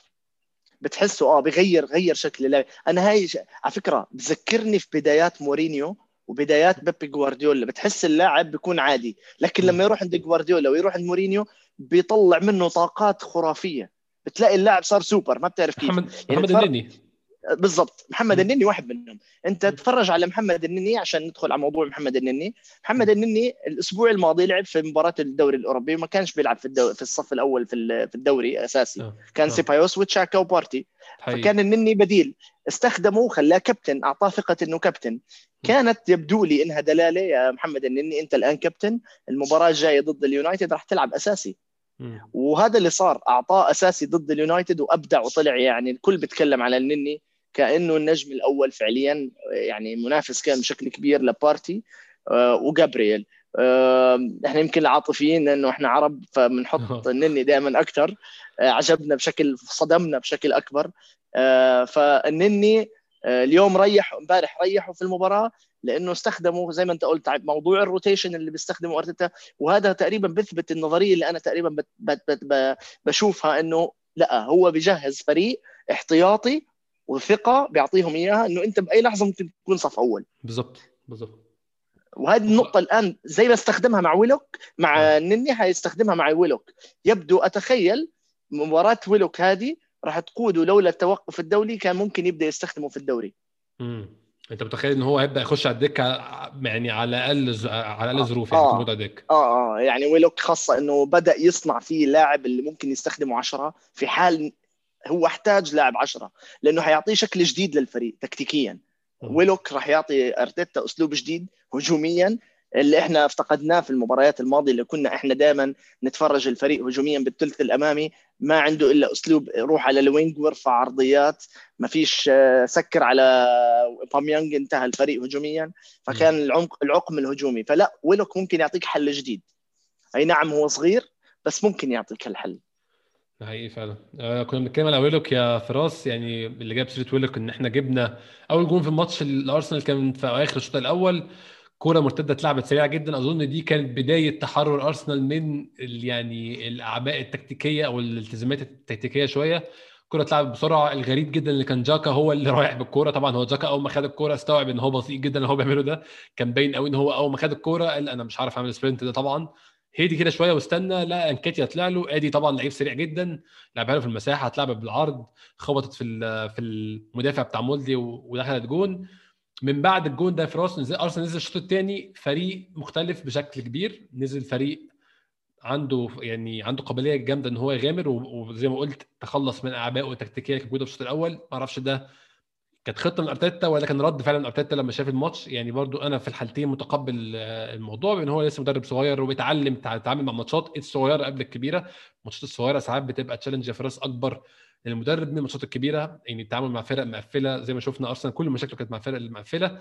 بتحسه آه بغير غير شكل اللعب. أنا هاي ش... على فكرة بذكرني في بدايات مورينيو وبدايات بيبي جوارديولا. بتحس اللاعب بيكون عادي. لكن. لما يروح عند جوارديولا ويروح عند مورينيو بيطلع منه طاقات خرافية. بتلاقي اللاعب صار سوبر ما بتعرف كيف. محمد يعني محمد النني. بالضبط. محمد. النني واحد منهم. انت مم. تتفرج على محمد النني عشان ندخل على موضوع محمد النني. محمد النني الأسبوع الماضي لعب في مباراة الدوري الأوروبي وما كانش بيلعب في الدو... في الصف الأول في ال- في الدوري أساسي. آه. كان آه. سيبايوس وتشاكا وبارتي. فكان النني بديل. استخدمه وخلاه كابتن أعطاه ثقة إنه كابتن. كانت يبدو لي إنها دلالة يا محمد النني أنت الآن كابتن. المباراة الجاية ضد اليونايتد راح تلعب أساسي. وهذا اللي صار. أعطاه أساسي ضد اليونايتد وأبدع وطلع يعني. الكل بيتكلم على النني. كأنه النجم الأول فعليا يعني منافس كان بشكل كبير لبارتي آه، وجابرييل. آه، إحنا يمكن العاطفيين لأنه إحنا عرب فبنحط النني دائما أكثر آه، عجبنا بشكل صدمنا بشكل أكبر. فالنني اليوم ريح امبارح ريحوا في المباراة لأنه استخدموا زي ما أنت قلت موضوع ال rotation اللي بيستخدمه أرتيتا. وهذا تقريبا بيثبت النظرية اللي أنا تقريبا بت بت بت بشوفها إنه لا هو بيجهز فريق احتياطي وثقه بيعطيهم إياها إنه أنت بأي لحظة ممكن تكون صف أول بالظبط بالظبط وهذه النقطة الآن زي ما استخدمها مع ويلوك مع آه. نني حيستخدمها مع ويلوك يبدو أتخيل مباراة ويلوك هذه راح تقوده لولا التوقف الدولي كان ممكن يبدأ يستخدمه في الدوري مم. أنت متخيل ان هو هيبدأ يخش على الدكة يعني على أقل ز... على أقل ظروف يعني آه. موجود على الدكة آه آه يعني ويلوك خاصة إنه بدأ يصنع فيه لاعب اللي ممكن يستخدمه عشرة في حال هو أحتاج لاعب عشرة لأنه حيعطيه شكل جديد للفريق تكتيكيا. ويلوك راح يعطي أرتيتا أسلوب جديد هجوميا اللي إحنا افتقدناه في المباريات الماضية اللي كنا إحنا دائما نتفرج الفريق هجوميا بالثلث الامامي ما عنده إلا أسلوب روح على ال wing وارفع عرضيات ما فيش آه، سكر على اوباميانج انتهى الفريق هجوميا. فكان العمق العقم الهجومي. فلا ويلوك ممكن يعطيك حل جديد. أي نعم هو صغير بس ممكن يعطيك الحل. ده حقيقي فعلا. آه كنا بنتكلم على ويلوك يا فراس يعني اللي جاب سيرة ويلوك إن إحنا جبنا أول جون في الماتش الارسنال كان في آخر الشوط الأول. كورة مرتدة اتلعبت سريعة جدا. أظن دي كانت بداية تحرر أرسنال من يعني الأعباء التكتيكية أو الالتزامات التكتيكية شوية. كرة اتلعبت بسرعة. الغريب جدا اللي كان جاكا هو اللي رايح بالكورة. طبعا هو جاكا أول ما خد الكورة استوعب إن هو بطيء جدا اللي هو بيعمله ده. كان باين قوي إن هو أول ما خد الكورة قال أنا مش عارف أعمل ال sprint ده طبعا. هدي كده شوية واستنى لانكيتيا طلع له. آدي طبعا لعيب سريع جدا لعبها له في المساحة اتلعبت بالعرض خبطت في في المدافع بتاع مولدي ودخلت جون. من بعد الجون ده في رأس أرسنال نزل الشوط الثاني فريق مختلف بشكل كبير. نزل فريق عنده يعني عنده قابلية جامدة إن هو يغامر وزي ما قلت تخلص من أعبائه التكتيكية اللي موجودة في الشوط الأول. ما أعرفش ده كانت خطة من أرتيتا ولا كان رد فعل من أرتيتا لما شاف الماتش. يعني برضو أنا في الحالتين متقبل آه، الموضوع بان هو لسه مدرب صغير وبيتعلم تع- يتعامل مع ماتشات الصغيرة قبل الكبيرة. الماتشات الصغيرة ساعات بتبقى تشالنج فراس أكبر للمدرب من الماتشات الكبيرة. يعني التعامل مع فرق مقفلة زي ما شفنا أرسنال كل مشاكله كانت مع الفرق المقفلة.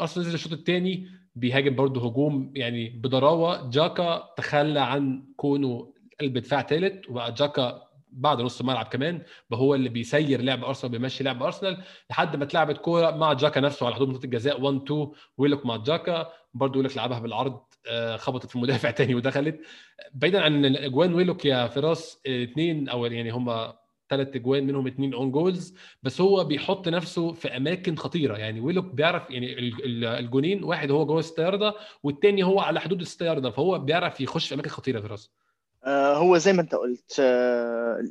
أرسنال نزل الشوط الثاني بيهاجم برضه هجوم يعني بضراوه جاكا تخلى عن كونه قلب دفاع ثالث وبقى جاكا بعد نص الملعب كمان هو اللي بيسير لعب أرسنال بيمشي لعب أرسنال لحد ما اتلعبت كورة مع جاكا نفسه على حدود منطقة الجزاء 1 2 ويلك مع جاكا. برضه ويلك لعبها بالعرض آه، خبطت في مدافع تاني ودخلت. بعيدا عن اجوان ويلوك يا فراس اثنين أو يعني هم ثلاث أجوان منهم اثنين own goals بس هو بيحط نفسه في أماكن خطيرة. يعني ويلوك بيعرف يعني الجونين واحد هو جوه الستة والثاني هو على حدود الستة فهو بيعرف يخش في أماكن خطيرة آه هو زي ما انت قلت آه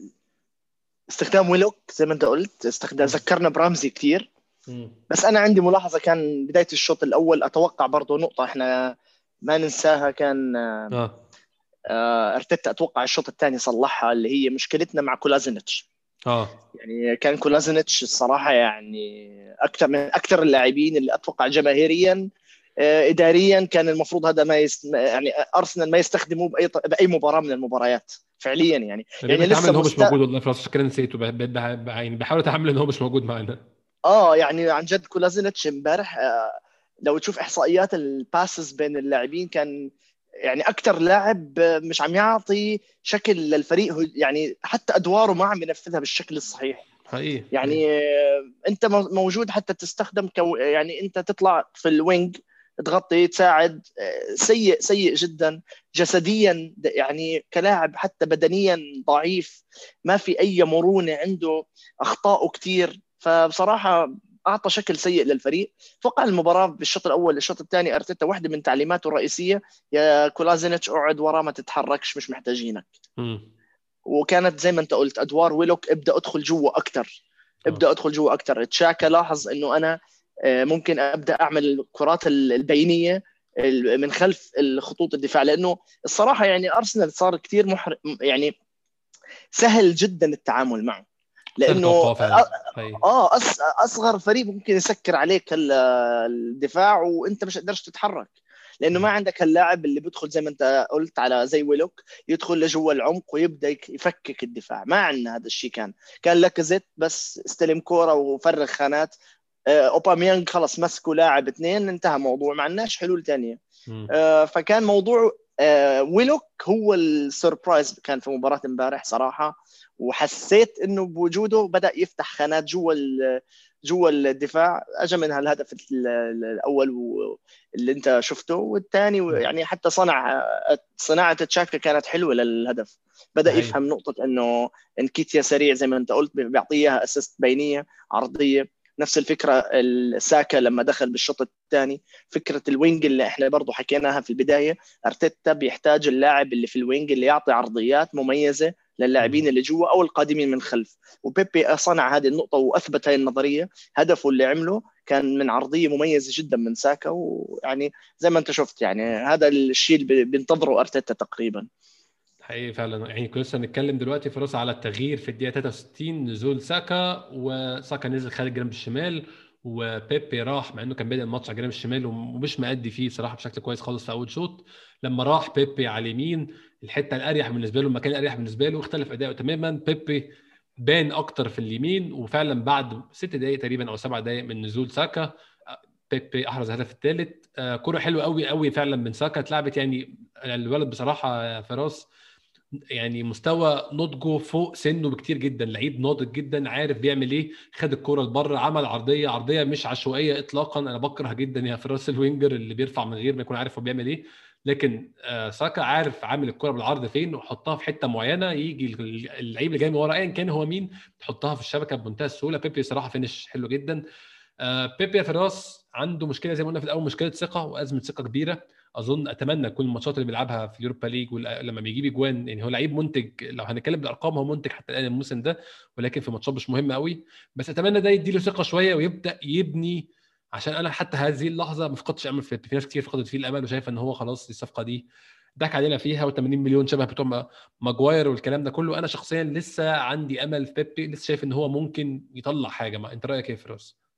استخدام ويلوك زي ما انت قلت استخدام ذكرنا برامزي كثير بس أنا عندي ملاحظة كان بداية الشوط الأول أتوقع برضه نقطة إحنا ما ننساها كان آه. آه. أرتيتا أتوقع الشوط الثاني صلحها اللي هي مشكلتنا مع كولازينيتش. آه. يعني كان كولازينيتش الصراحة يعني أكثر من أكثر اللاعبين اللي أتوقع جماهيريا آه اداريا كان المفروض هذا ما يست... يعني أرسنال ما يستخدموه بأي بأي مباراة من المباريات فعليا يعني. يعني لسه هو مش موجود والله كده نسيته يعني بحاول أتحمل ان هو مش موجود معنا. آه يعني عن جد كولازينيتش امبارح آه لو تشوف إحصائيات ال passes بين اللاعبين كان يعني أكثر لاعب مش عم يعطي شكل للفريق يعني حتى أدواره ما عم ينفذها بالشكل الصحيح. حقيقي. يعني أنت موجود حتى تستخدم كو يعني أنت تطلع في ال wing تغطي تساعد سيء سيء جدا. جسديا يعني كلاعب حتى بدنيا ضعيف. ما في أي مرونة عنده اخطائه كثير فبصراحة أعطى شكل سيء للفريق. أتوقع المباراة بالشوط الأول للشوط الثاني أرتيتا واحدة من تعليماته الرئيسية. يا كولازينيتش أقعد وراه ما تتحركش مش محتاجينك. م. وكانت زي ما أنت قلت أدوار ويلوك ابدأ ادخل جوا أكثر ابدأ ادخل جوا أكثر تشاكا لاحظ إنه أنا ممكن أبدأ أعمل الكرات البينية من خلف خطوط الدفاع لأنه الصراحة يعني أرسنال صار كثير محر يعني سهل جدا التعامل معه لأنه آه أصغر فريق ممكن يسكر عليك الدفاع وأنت مش قدرش تتحرك لأنه ما عندك اللاعب اللي بيدخل زي ما أنت قلت على زي ويلوك يدخل لجوا العمق ويبدأ يفكك الدفاع ما عندنا هذا الشيء كان كان لاكازيت بس استلم كورة وفرغ خانات آه، اوباميانج خلص مسكوا لاعب اثنين انتهى موضوع ما عندناش حلول ثانية آه فكان موضوع آه ويلوك هو ال surprise كان في مباراة امبارح صراحة وحسيت إنه بوجوده بدأ يفتح خانات جوا جوا الدفاع اجى منها الهدف الأول اللي أنت شفته والثاني يعني حتى صنع صناعة تشاكا كانت حلوة للهدف. بدأ. يفهم نقطة إنه إنكيتيا سريع زي ما أنت قلت بيعطيه اياها assist بينية عرضية. نفس الفكرة الساكا لما دخل بالشوط الثاني فكرة ال wing اللي إحنا برضه حكيناها في البداية أرتيتا بيحتاج اللاعب اللي في ال wing اللي يعطي عرضيات مميزة للاعبين اللي جوا أو القادمين من خلف. وبيبي صنع هذه النقطة وأثبت هذه النظرية. هدفه اللي عمله كان من عرضية مميزة جدا من ساكا ويعني زي ما أنت شفت يعني هذا الشيء اللي بينتظره أرتيتا تقريبا. حقيقي فعلا. يعني كنا لسه هنتكلم دلوقتي في على التغيير في الدقيقة 63 نزول ساكا وساكا نزل خارج الجنب الشمال وبيبي راح مع إنه كان بادئ الماتش على الجانب الشمال ومش مأدي فيه بصراحه بشكل كويس خالص في أول شوط. لما راح بيبي على اليمين الحتة الأريح بالنسبة له المكان الأريح بالنسبة له اختلف أداؤه تماما. بيبي بان أكتر في اليمين وفعلا بعد ست دقائق تقريبا أو سبع دقائق من نزول ساكا بيبي أحرز الهدف الثالث آه، كره حلوة قوي قوي فعلا من ساكا اتلعبت يعني الولد بصراحة فراس. يعني مستوى نضجه فوق سنه بكتير جدا لعيب ناضج جدا عارف بيعمل إيه خد الكورة لبره عمل عرضية عرضية مش عشوائية اطلاقا أنا بكره جدا يا فراس ال winger اللي بيرفع من غير ما يكون عارف هو بيعمل إيه. لكن آه، ساكا عارف عامل الكره بالعرض فين وحطها في حتة معينة يجي اللعيب اللي جاي من ورا ايا كان هو مين تحطها في الشبكة بمنتهى السهولة. بيبي صراحة finish حلو جدا. آه، بيبي يا فراس عنده مشكلة زي ما قلنا في الأول مشكلة ثقة وأزمة ثقة كبيرة. أظن أتمنى كل الماتشات اللي بيلعبها في اليوروبا ليج لما بيجيب اجوان يعني هو لعيب منتج لو هنتكلم بالأرقام هو منتج حتى الآن الموسم ده ولكن في ماتشات مش مهمة قوي بس أتمنى ده يديله ثقة شوية ويبدأ يبني عشان أنا حتى هذه اللحظة ما فقدتش أمل في في ناس كتير فقدت فيه الأمل وشايفة إن هو خلاص الصفقة دي ضحك علينا فيها و80 مليون شبه بتوع ماجواير والكلام ده كله. أنا شخصيا لسه عندي أمل في بيبي لسه شايف إن هو ممكن يطلع حاجة. ما أنت رأيك إيه فراس؟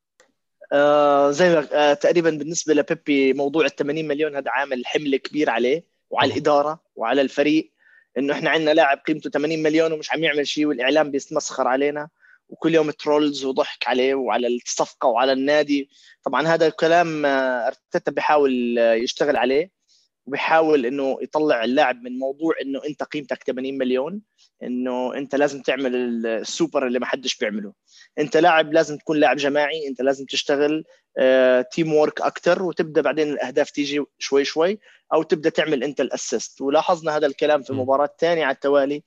آه زي ما آه تقريبا بالنسبة لبيبي موضوع ال 80 مليون هذا عامل حمل كبير عليه وعلى الإدارة وعلى الفريق إنه إحنا عندنا لاعب قيمته 80 مليون ومش عم يعمل شيء والإعلام بيتمسخر علينا وكل يوم ترولز وضحك عليه وعلى الصفقة وعلى النادي. طبعا هذا الكلام آه، أرتيتا بيحاول يشتغل عليه وبيحاول إنه يطلع اللاعب من موضوع إنه أنت قيمتك 80 مليون. إنه أنت لازم تعمل السوبر اللي ما حدش بيعمله. أنت لاعب لازم تكون لاعب جماعي أنت لازم تشتغل teamwork أكثر وتبدأ بعدين الأهداف تيجي شوي شوي أو تبدأ تعمل أنت ال assist. ولاحظنا هذا الكلام في المباراه الثانية على التوالي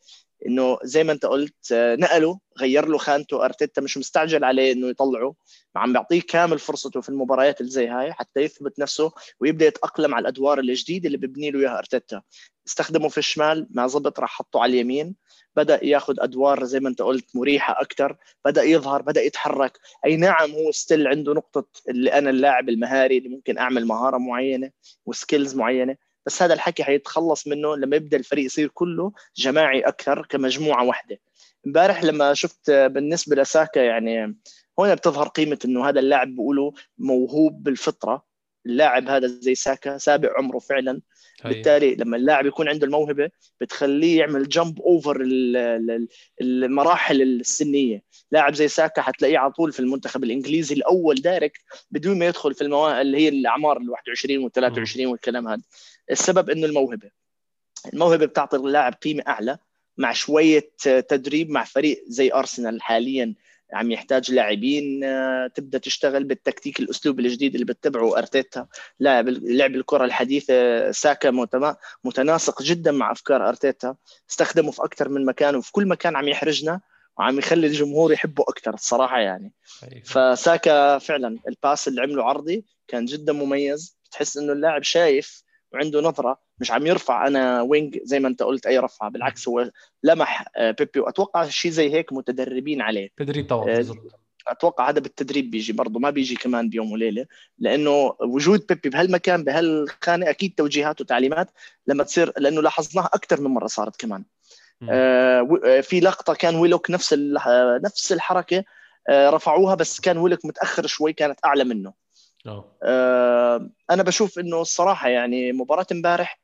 إنه زي ما أنت قلت آه، نقله غير له خانته أرتيتا مش مستعجل عليه إنه يطلعه. عم بيعطيه كامل فرصته في المباريات اللي زي هاي حتى يثبت نفسه ويبدأ يتأقلم على الأدوار الجديدة اللي ببني له إياها أرتيتا. استخدمه في الشمال ما زبط راح حطه على اليمين. بدأ ياخذ أدوار زي ما أنت قلت مريحة أكثر بدأ يظهر بدأ يتحرك. أي نعم هو still عنده نقطة اللي أنا اللاعب المهاري اللي ممكن أعمل مهارة معينة و skills معينة بس هذا الحكي حيتخلص منه لما يبدأ الفريق يصير كله جماعي أكثر كمجموعة واحدة. امبارح لما شفت بالنسبة لساكا يعني هنا بتظهر قيمة إنه هذا اللاعب بيقولوا موهوب بالفطرة. اللاعب هذا زي ساكا سابق عمره فعلا. بالتالي لما اللاعب يكون عنده الموهبة بتخليه يعمل jump over المراحل السنية. لاعب زي ساكا حتلاقيه على طول في المنتخب الإنجليزي الأول direct بدون ما يدخل في المواهب اللي هي الأعمار ال 21 وال 23 والكلام هذا. السبب إنه الموهبة. الموهبة بتعطي اللاعب قيمة أعلى مع شوية تدريب مع فريق زي أرسنال حاليا. عم يحتاج لاعبين آه، تبدأ تشتغل بالتكتيك الأسلوب الجديد اللي بتبعه أرتيتا. لاعب لعب الكرة الحديثة ساكا متناسق جدا مع أفكار أرتيتا. استخدمه في أكثر من مكان وفي كل مكان عم يحرجنا وعم يخلي الجمهور يحبه أكثر الصراحة يعني. فساكا فعلا الباس اللي عمله عرضي كان جدا مميز. بتحس إنه اللاعب شايف وعنده نظرة مش عم يرفع أنا وينج زي ما أنت قلت أي رفعه بالعكس هو لمح آه، بيبي وأتوقع شيء زي هيك متدربين عليه. تدريب طبعا آه، بالضبط. أتوقع هذا بالتدريب بيجي برضه ما بيجي كمان بيوم وليلة. لأنه وجود بيبي بهالمكان بهالخانة أكيد توجيهات وتعليمات لما تصير لأنه لاحظناها أكثر من مرة صارت كمان. آه في لقطة كان ويلوك نفس نفس الحركة آه رفعوها بس كان ويلوك متأخر شوي كانت أعلى منه. آه. أنا بشوف إنه الصراحة يعني مباراة امبارح آه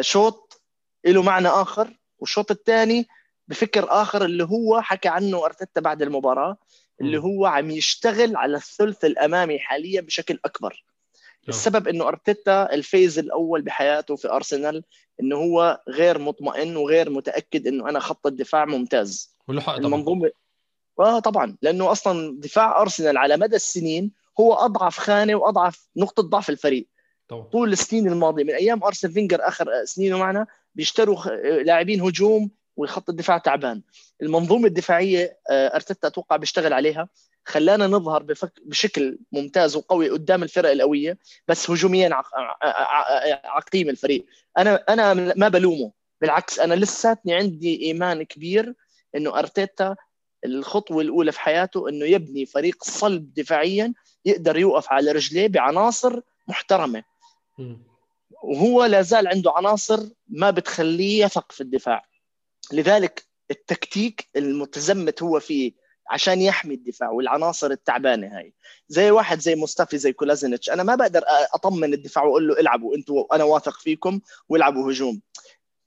شوط له معنى آخر والشوط الثاني بفكر آخر اللي هو حكى عنه أرتيتا بعد المباراة اللي هو عم يشتغل على الثلث الأمامي حاليا بشكل أكبر. السبب إنه أرتيتا الفيز الأول بحياته في أرسنال إنه هو غير مطمئن وغير متأكد إنه أنا خط الدفاع ممتاز. المنظومه آه طبعا. لأنه أصلا دفاع أرسنال على مدى السنين هو أضعف خانة وأضعف نقطة ضعف الفريق. طبعا. طول السنين الماضية من أيام ارسن فينجر آخر سنينه معنا بيشتروا لاعبين هجوم وخط الدفاع تعبان. المنظومة الدفاعية آه، أرتيتا أتوقع بيشتغل عليها. خلانا نظهر بفك... بشكل ممتاز وقوي قدام الفرق القوية بس هجوميا عق... عقيم الفريق. أنا أنا ما بلومه. بالعكس أنا لساتني عندي إيمان كبير إنه أرتيتا الخطوة الأولى في حياته إنه يبني فريق صلب دفاعيا يقدر يوقف على رجليه بعناصر محترمة. وهو لا زال عنده عناصر ما بتخليه يثق في الدفاع. لذلك التكتيك المتزمت هو فيه عشان يحمي الدفاع والعناصر التعبانة هاي. زي واحد زي مصطفي زي كولازينيتش. أنا ما بقدر أطمن الدفاع وأقول له إلعبوا أنتوا أنا واثق فيكم والعبوا هجوم.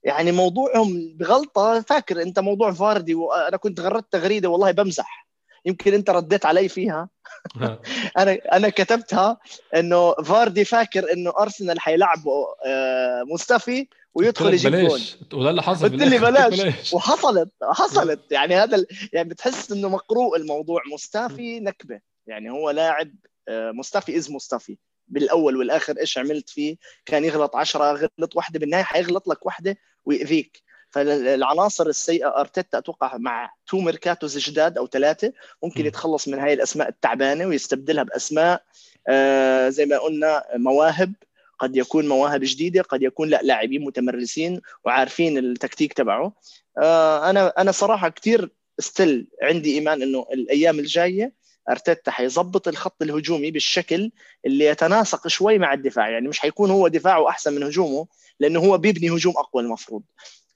يعني موضوعهم بغلطة فاكر أنت موضوع فاردي وأنا كنت غردت تغريدة والله بمزح. يمكن انت رديت علي فيها. أنا أنا كتبتها انه فاردي فاكر انه أرسنال حيلعبوا آه، مصطفي ويدخل يجيب جول وده اللي حصل قلت لي بلاش. بلاش. وحصلت حصلت. يعني هذا يعني بتحس انه مقروء الموضوع. مصطفي نكبة. يعني هو لاعب آه، مصطفي از مصطفي بالأول والآخر إيش عملت فيه؟ كان يغلط عشرة غلط واحدة. بالنهاية حيغلط لك واحدة ويأذيك. فالعناصر السيئة أرتيتا أتوقع مع two ميركاتوز جداد أو ثلاثة ممكن يتخلص من هاي الأسماء التعبانة ويستبدلها بأسماء آه زي ما قلنا مواهب قد يكون مواهب جديدة قد يكون لا لاعبين متمرسين وعارفين التكتيك تبعه. آه أنا أنا صراحة كثير still عندي إيمان إنه الأيام الجاية أرتيتا حيظبط الخط الهجومي بالشكل اللي يتناسق شوي مع الدفاع يعني مش حيكون هو دفاعه أحسن من هجومه لأنه هو بيبني هجوم أقوى المفروض.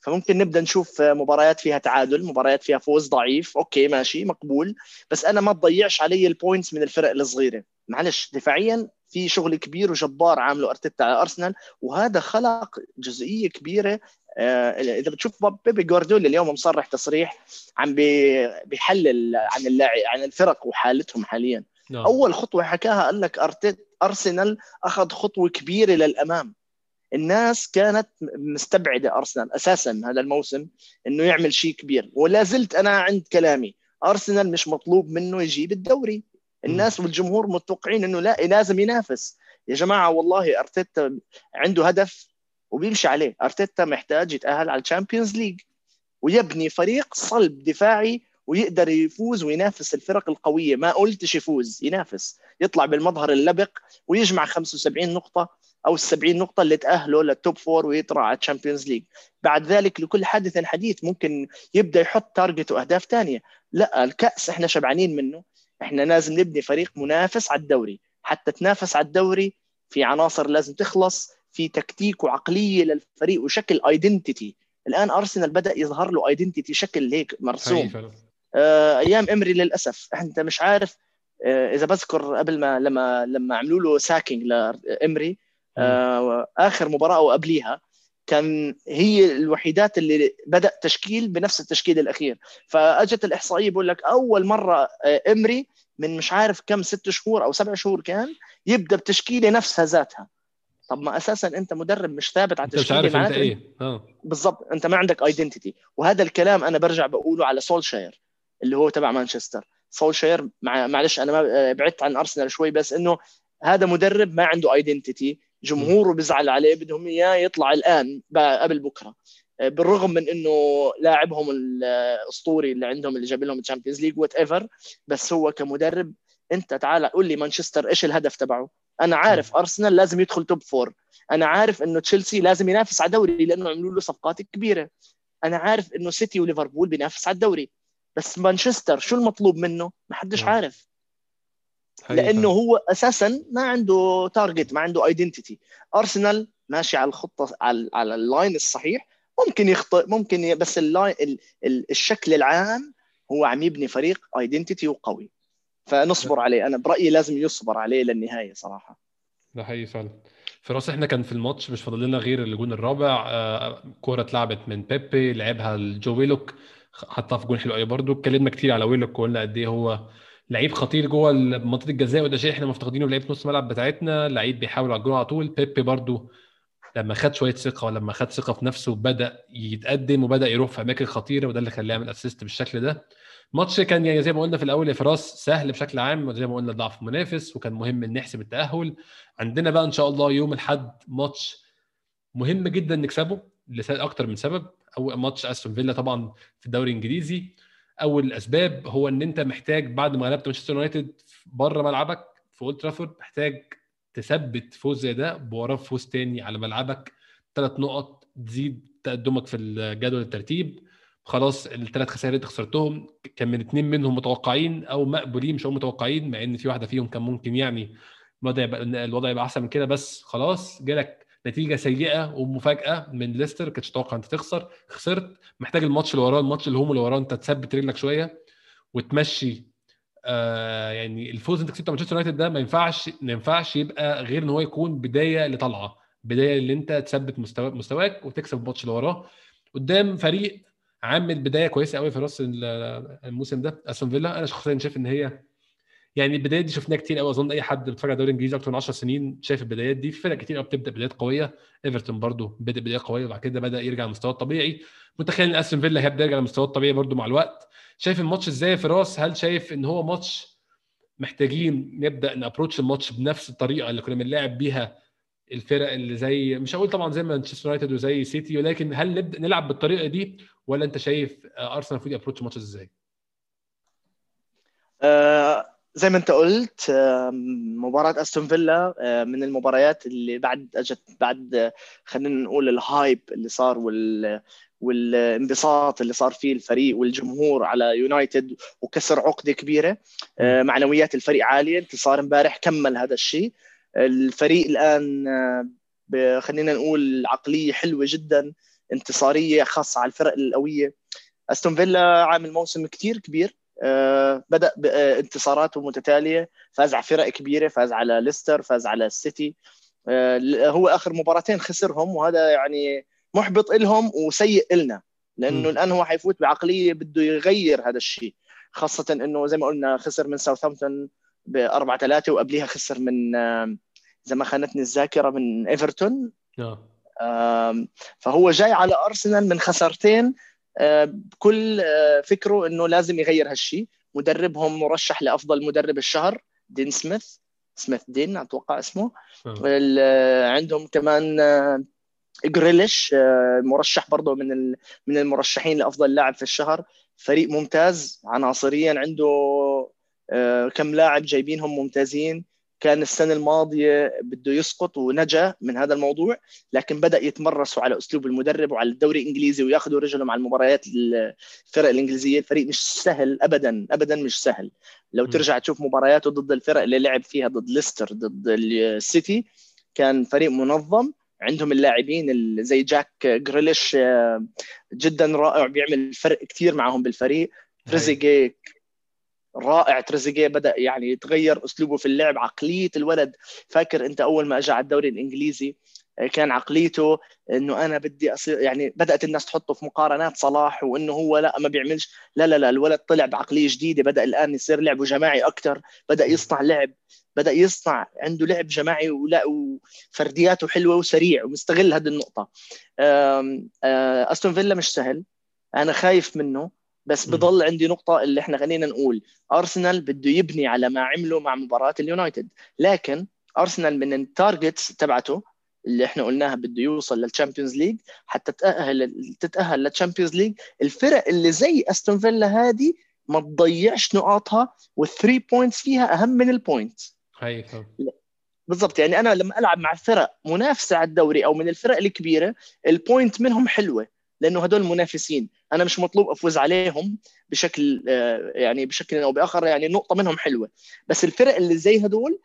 فممكن نبدأ نشوف مباريات فيها تعادل مباريات فيها فوز ضعيف أوكي ماشي مقبول بس أنا ما تضيعش علي ال points من الفرق الصغيرة. معلش دفاعيا في شغل كبير وجبار عامله أرتيتا على أرسنال وهذا خلق جزئية كبيرة آه، إذا بتشوف بيب جوارديولا اليوم مصرح تصريح عم بيحلل عن اللاعب عن الفرق وحالتهم حاليا. نعم. أول خطوة حكاها قال لك ارتيتا أرسنال أخذ خطوة كبيرة للأمام. الناس كانت مستبعدة أرسنال أساسا هذا الموسم إنه يعمل شيء كبير. ولا زلت أنا عند كلامي أرسنال مش مطلوب منه يجيب الدوري. الناس والجمهور متوقعين إنه لا لازم ينافس. يا جماعة والله أرتيتا عنده هدف وبيمشي عليه. أرتيتا محتاج يتأهل على ال Champions League ويبني فريق صلب دفاعي ويقدر يفوز وينافس الفرق القوية. ما قلتش يفوز ينافس. يطلع بالمظهر اللبق ويجمع 75 نقطة أو ال 70 نقطة اللي تأهله لل top four ويطلع على ال Champions League بعد ذلك لكل حادث حديث ممكن يبدأ يحط target وأهداف ثانية لا الكأس إحنا شبعانين منه. إحنا لازم نبني فريق منافس على الدوري. حتى تنافس على الدوري في عناصر لازم تخلص في تكتيك وعقلية للفريق وشكل identity الآن أرسنال بدأ يظهر له identity شكل هيك مرسوم. آه أيام إمري للأسف. أنت مش عارف آه إذا بذكر قبل ما لما لما عملوا له sacking لإمري آخر مباراة أو قبليها كان هي الوحيدات اللي بدأ تشكيل بنفس التشكيل الأخير. فأجت الإحصائية بقول لك أول مرة آه، إمري من مش عارف كم ست شهور أو سبع شهور كان يبدأ بتشكيلة نفسها ذاتها. طب ما أساسا أنت مدرب مش ثابت على التشكيله مش عارف أنت إيه. آه. بالضبط أنت ما عندك identity وهذا الكلام أنا برجع بقوله على سولشاير اللي هو تبع مانشستر. سولشاير مع معلش أنا ما بعدت عن أرسنال شوي بس إنه هذا مدرب ما عنده identity جمهوره بيزعل عليه بدهم إياه يطلع الآن قبل بكرة. بالرغم من إنه لاعبهم الأسطوري اللي عندهم اللي جاب لهم ال Champions League whatever بس هو كمدرب أنت تعال قول لي مانشستر إيش الهدف تبعه؟ أنا عارف أرسنال لازم يدخل top four أنا عارف إنه تشيلسي لازم ينافس على الدوري لأنه عملوا له صفقات كبيرة. أنا عارف إنه سيتي وليفربول بينافس على الدوري. بس مانشستر شو المطلوب منه؟ ما حدش نعم. عارف. لأنه هو أساسا ما عنده target ما عنده identity ارسنال ماشي على الخطة على على ال line الصحيح. ممكن يخطئ ممكن بس ال line الشكل العام هو عم يبني فريق identity وقوي. فنصبر عليه. أنا برأيي لازم يصبر عليه للنهاية صراحة. ده حقيقي فعلا. فراس إحنا كان في الماتش مش فاضل لنا غير الجون الرابع. آه كوره اتلعبت من بيبي لعبها لجو ويلوك حطها في جون حلو قوي برده اتكلمنا كتير على ويلوك وقلنا قد إيه هو لعيب خطير جوه منطقة الجزاء وده شيء إحنا مفتقدينه لعيبة نص الملعب بتاعتنا. لعيب بيحاول على الجون على طول. بيبي برده لما خد شوية ثقة ولما خد ثقة في نفسه بدا يتقدم وبدأ يروح في أماكن خطيرة وده اللي خلاه يعمل assist بالشكل ده. ماتش كان يعني زي ما قلنا في الأول يا فراس سهل بشكل عام زي ما قلنا ضعف منافس وكان مهم إن نحسب التأهل. عندنا بقى إن شاء الله يوم الأحد ماتش مهم جدا نكسبه لاكثر من سبب. أول ماتش أستون فيلا طبعا في الدوري الإنجليزي. أول الاسباب هو إن أنت محتاج بعد ما غلبت مانشستر يونايتد بره ملعبك في أولد ترافورد محتاج تثبت فوز زي ده بوراه فوز تاني على ملعبك. ثلاث نقط تزيد تقدمك في الجدول الترتيب. خلاص الثلاث خسائر اللي خسرتهم كان من اثنين منهم متوقعين أو مقبولين مش هم متوقعين مع إن في واحدة فيهم كان ممكن يعني الوضع يبقى الوضع يبقى أحسن من كده بس خلاص جالك نتيجة سيئة ومفاجأة من ليستر كنتش تتوقع انت تخسر. خسرت. محتاج الماتش اللي وراه الماتش اللي هم اللي وراه أنت تثبت رجلك شوية وتمشي. آه يعني الفوز أنت كسبت مانشستر يونايتد ده ما ينفعش ما ينفعش يبقى غير إن هو يكون بداية لطلعة بداية اللي أنت تثبت مستوى مستواك وتكسب الماتش اللي وراه. قدام فريق عامل بداية كويسة قوي في راس الموسم ده أستون فيلا. أنا شخصيا شايف إن هي يعني البدايات دي شفناها كتير قوي. أظن أي حد بيتفرج على الدوري الانجليزي أكتر من 10 سنين شايف البدايات دي. في فرق كتير قوي بتبدأ بدايات قوية. إيفرتون برضو بدأ بدايه قوية وبعد كده بدأ يرجع لمستواه الطبيعي. متخيل إن أستون فيلا هيبدأ يرجع لمستواه الطبيعي برضو مع الوقت. شايف الماتش إزاي فراس هل شايف إن هو ماتش محتاجين نبدأ ن approach ال match بنفس الطريقة اللي كنا بنلاعب بيها؟ الفرق اللي زي مش هقول طبعا زي مانشستر يونايتد وزي سيتي ولكن هل نبدأ نلعب بالطريقة دي؟ ولا أنت شايف أرسنال المفروض ي approach ال match إزاي؟ آه زي ما انت قلت مباراة أستون فيلا من المباريات اللي بعد اجت بعد خلينا نقول الهايب اللي صار وال والانبساط اللي صار فيه الفريق والجمهور على يونايتد وكسر عقدة كبيرة معنويات الفريق عالية. انتصار امبارح كمل هذا الشيء. الفريق الآن خلينا نقول عقلية حلوة جدا انتصارية خاصة على الفرق القوية. أستون فيلا عامل موسم كثير كبير. آه، بدأ بانتصاراته متتالية فاز على فرق كبيرة فاز على ليستر فاز على السيتي. آه، هو آخر مباراتين خسرهم وهذا يعني محبط لهم وسيء لنا لأنه الآن هو حيفوت بعقلية بده يغير هذا الشيء. خاصة إنه زي ما قلنا خسر من ساوثهامبتون ب 4 3 وقبليها خسر من إذا ما خانتني الذاكرة من ايفرتون فهو جاي على أرسنال من خسارتين بكل آه، فكره إنه لازم يغير هالشيء مدربهم مرشح لأفضل مدرب الشهر دين سميث. سميث دين أتوقع اسمه. آه. عندهم كمان آه، جريليش آه، مرشح برضه من من المرشحين لأفضل لاعب في الشهر. فريق ممتاز عناصريا عنده آه، كم لاعب جايبينهم ممتازين. كان السنة الماضية بده يسقط ونجا من هذا الموضوع لكن بدأ يتمرسوا على أسلوب المدرب وعلى الدوري الإنجليزي وياخذوا رجلهم على المباريات الفرق الإنجليزية. الفريق مش سهل أبدا أبدا مش سهل. لو ترجع تشوف مبارياته ضد الفرق اللي لعب فيها ضد ليستر ضد السيتي كان فريق منظم. عندهم اللاعبين زي جاك جريليش آه، جدا رائع بيعمل فرق كثير معهم بالفريق. تريزيجيه رائع. تريزيجيه بدأ يعني يتغير أسلوبه في اللعب عقلية الولد. فاكر أنت أول ما اجى على الدوري الإنجليزي آه، كان عقليته إنه أنا بدي أصير يعني بدأت الناس تحطه في مقارنات صلاح وإنه هو لا ما بيعملش. لا لا لا الولد طلع بعقلية جديدة بدأ الآن يصير لعبه جماعي أكثر بدأ يصنع لعب بدأ يصنع عنده لعب جماعي ولا وفردياته حلوة وسريع ومستغل هذه النقطة. آه، أستون فيلا مش سهل. أنا خايف منه. بس بضل عندي نقطة اللي إحنا خلينا نقول أرسنال بده يبني على ما عمله مع مباراة اليونايتد. لكن أرسنال من ال targets تبعته اللي إحنا قلناها بده يوصل لل Champions League حتى تتأهل تتأهل لل Champions League الفرق اللي زي أستون فيلا هذه ما تضيعش نقاطها وال three points فيها أهم من ال points هي بالضبط يعني أنا لما ألعب مع فرق منافسة على الدوري أو من الفرق الكبيرة ال point منهم حلوة. لأنه هدول منافسين. أنا مش مطلوب أفوز عليهم بشكل آه، يعني بشكل أو بآخر يعني نقطة منهم حلوة. بس الفرق اللي زي هدول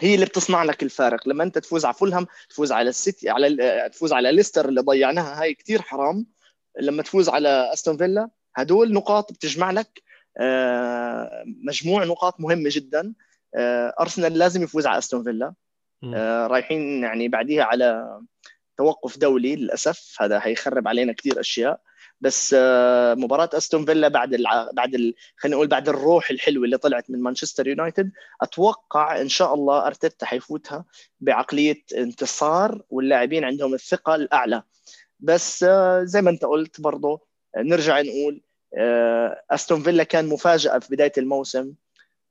هي اللي بتصنع لك الفارق. لما أنت تفوز على فولهام تفوز على السيتي على آه، تفوز على ليستر اللي ضيعناها هاي كثير حرام. لما تفوز على أستون فيلا هدول نقاط بتجمع لك آه، مجموع نقاط مهمة جدا. أرسنال لازم يفوز على أستون فيلا. رايحين يعني بعديها على توقف دولي للأسف هذا حيخرب علينا كثير أشياء. بس آه، مباراة أستون فيلا بعد الع... بعد ال... خلينا نقول بعد الروح الحلوة اللي طلعت من مانشستر يونايتد أتوقع إن شاء الله أرتيتا حيفوتها بعقلية انتصار واللاعبين عندهم الثقة الأعلى. بس آه، زي ما أنت قلت برضه نرجع نقول آه، أستون فيلا كان مفاجأة في بداية الموسم. آه،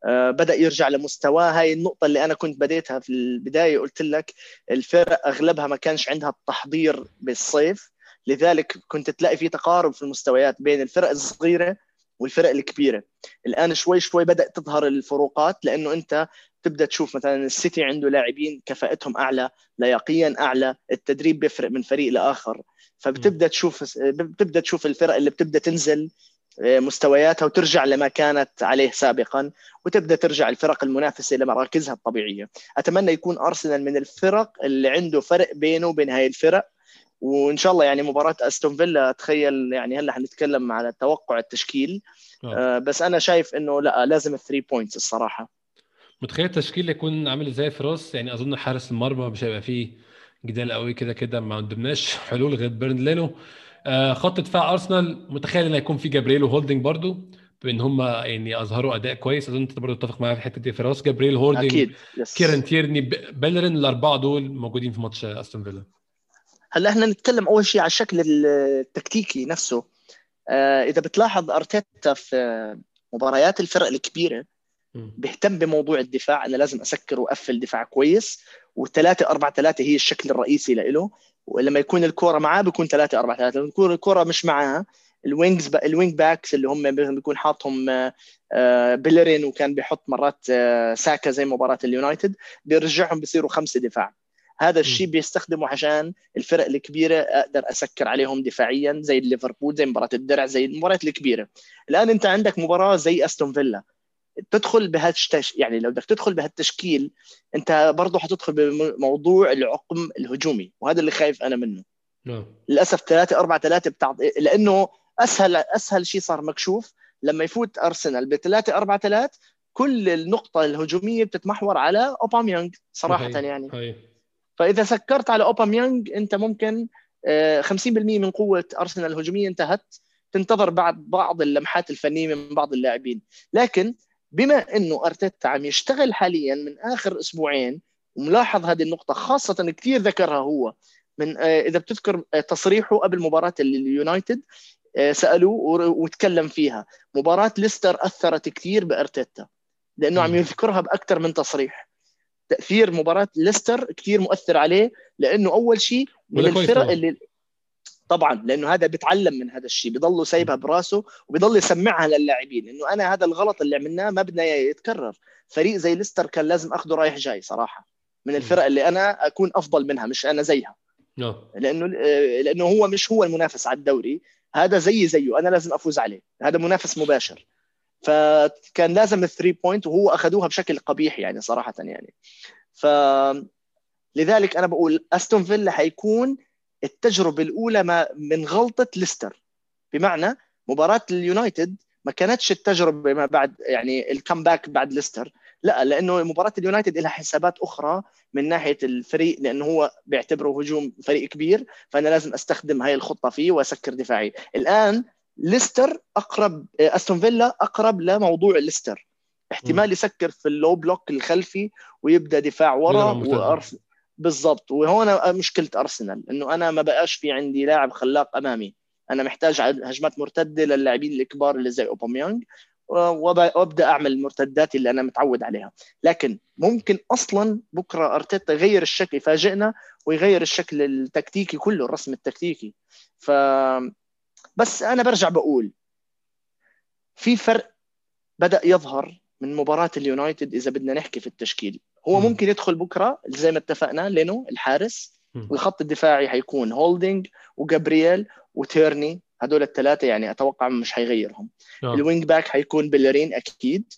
بدأ يرجع لمستواه. هاي النقطة اللي أنا كنت بديتها في البداية قلت لك الفرق أغلبها ما كانش عندها التحضير بالصيف. لذلك كنت تلاقي في تقارب في المستويات بين الفرق الصغيرة والفرق الكبيرة. الآن شوي شوي بدا تظهر الفروقات لأنه أنت تبدأ تشوف مثلا السيتي عنده لاعبين كفاءتهم أعلى لياقيا أعلى التدريب بيفرق من فريق لآخر. فبتبدأ تشوف بتبدأ تشوف الفرق اللي بتبدأ تنزل مستوياتها وترجع لما كانت عليه سابقا وتبدأ ترجع الفرق المنافسة لمراكزها الطبيعية. أتمنى يكون أرسنال من الفرق اللي عنده فرق بينه وبين هاي الفرق. وإن شاء الله يعني مباراة أستون فيلا أتخيل يعني هلأ حنتكلم على توقع التشكيل. آه. آه بس أنا شايف إنه لأ لازم ال three points الصراحة. متخيل التشكيل يكون عامل إزاي يا فراس يعني أظن حارس المرمى مش هيبقى فيه جدال قوي كده كده ما قدمناش حلول غير بيرند لينو. خط دفاع أرسنال متخيل إن هيكون في جابرييل وهولدنج برضو بإن هم يعني أظهروا أداء كويس. أظن أنت برضه تتفق معايا في الحتة دي. فراس جابرييل هولدنج أكيد. yes. كيران تيرني بيلرين الأربعة دول موجودين في ماتش أستون فيلا. هلا إحنا نتكلم أول شيء على الشكل التكتيكي نفسه. آه إذا بتلاحظ أرتيتا في مباريات الفرق الكبيرة بيهتم بموضوع الدفاع. أنا لازم أسكر وأقفل دفاع كويس والثلاثة أربعة ثلاثة هي الشكل الرئيسي له ولما يكون الكورة معاه بيكون 3 4 3 لما تكون الكورة مش معاه ال wings ال wing backs اللي هم بيكون حاطهم آه، بيلرين وكان بيحط مرات آه، ساكا زي مباراة اليونايتد بيرجعهم بيصيروا خمسة دفاع. هذا الشيء بيستخدمه عشان الفرق الكبيرة أقدر أسكر عليهم دفاعيا زي ليفربول زي مباراة الدرع زي المباريات الكبيرة. الآن أنت عندك مباراة زي أستون فيلا. تدخل بهالتش يعني لو بدك تدخل بهالتشكيل أنت برضه حتدخل بموضوع العقم الهجومي وهذا اللي خايف أنا منه نعم للأسف 3 4 3 بتاع لأنه أسهل أسهل شيء صار مكشوف لما يفوت أرسنال ب 3 4 3 كل النقطة الهجومية بتتمحور على أوباميانج صراحة هي. يعني هي. فإذا سكرت على أوباميانج أنت ممكن 50% آه، من قوة أرسنال الهجومية انتهت تنتظر بعد بعض اللمحات الفنية من بعض اللاعبين لكن بما إنه أرتيتا عم يشتغل حاليا من آخر أسبوعين وملاحظ هذه النقطة خاصة كثير ذكرها هو من آه، إذا بتذكر آه، تصريحه قبل مباراة اليونايتد آه، سألوه وتكلم فيها. مباراة ليستر أثرت كثير بأرتيتا لأنه عم يذكرها بأكثر من تصريح. تأثير مباراة ليستر كثير مؤثر عليه لأنه أول شيء من الفرق اللي طبعا لأنه هذا بيتعلم من هذا الشيء بيضله سايبها براسه وبيضل يسمعها للاعبين إنه أنا هذا الغلط اللي عملناه ما بدنا يتكرر. فريق زي ليستر كان لازم اخذه رايح جاي صراحة من الفرق اللي أنا أكون أفضل منها مش أنا زيها. لأنه لأنه هو مش هو المنافس على الدوري هذا زي زيه أنا لازم أفوز عليه هذا منافس مباشر. فكان لازم ال three points وهو اخذوها بشكل قبيح يعني صراحة يعني. ف لذلك أنا بقول أستون فيلا حيكون التجربة الأولى ما من غلطة ليستر. بمعنى مباراة اليونايتد ما كانتش التجربة ما بعد يعني ال comeback بعد ليستر. لا لأنه مباراة اليونايتد لها حسابات أخرى من ناحية الفريق لأنه هو بيعتبره هجوم فريق كبير فأنا لازم أستخدم هاي الخطة فيه وأسكر دفاعي. الآن ليستر اقرب أستون فيلا أقرب لموضوع ليستر. احتمال يسكر في ال low block الخلفي ويبدأ دفاع ورا وارسنال بالضبط. وهون مشكلة أرسنال إنه أنا ما بقاش في عندي لاعب خلاق أمامي. أنا محتاج هجمات مرتدة للاعبين الكبار اللي زي أوباميانج وأبدأ أعمل المرتدات اللي أنا متعود عليها. لكن ممكن أصلا بكرة أرتيتا يغير الشكل يفاجئنا ويغير الشكل التكتيكي كله الرسم التكتيكي. ف بس أنا برجع بقول في فرق بدأ يظهر من مباراة اليونايتد إذا بدنا نحكي في التشكيل. هو م. ممكن يدخل بكرة زي ما اتفقنا لينو الحارس. والخط الدفاعي حيكون هولدنج وجابرييل وتيرني. هدول الثلاثه يعني أتوقع مش حيغيرهم. آه. ال wing back حيكون بيلرين أكيد.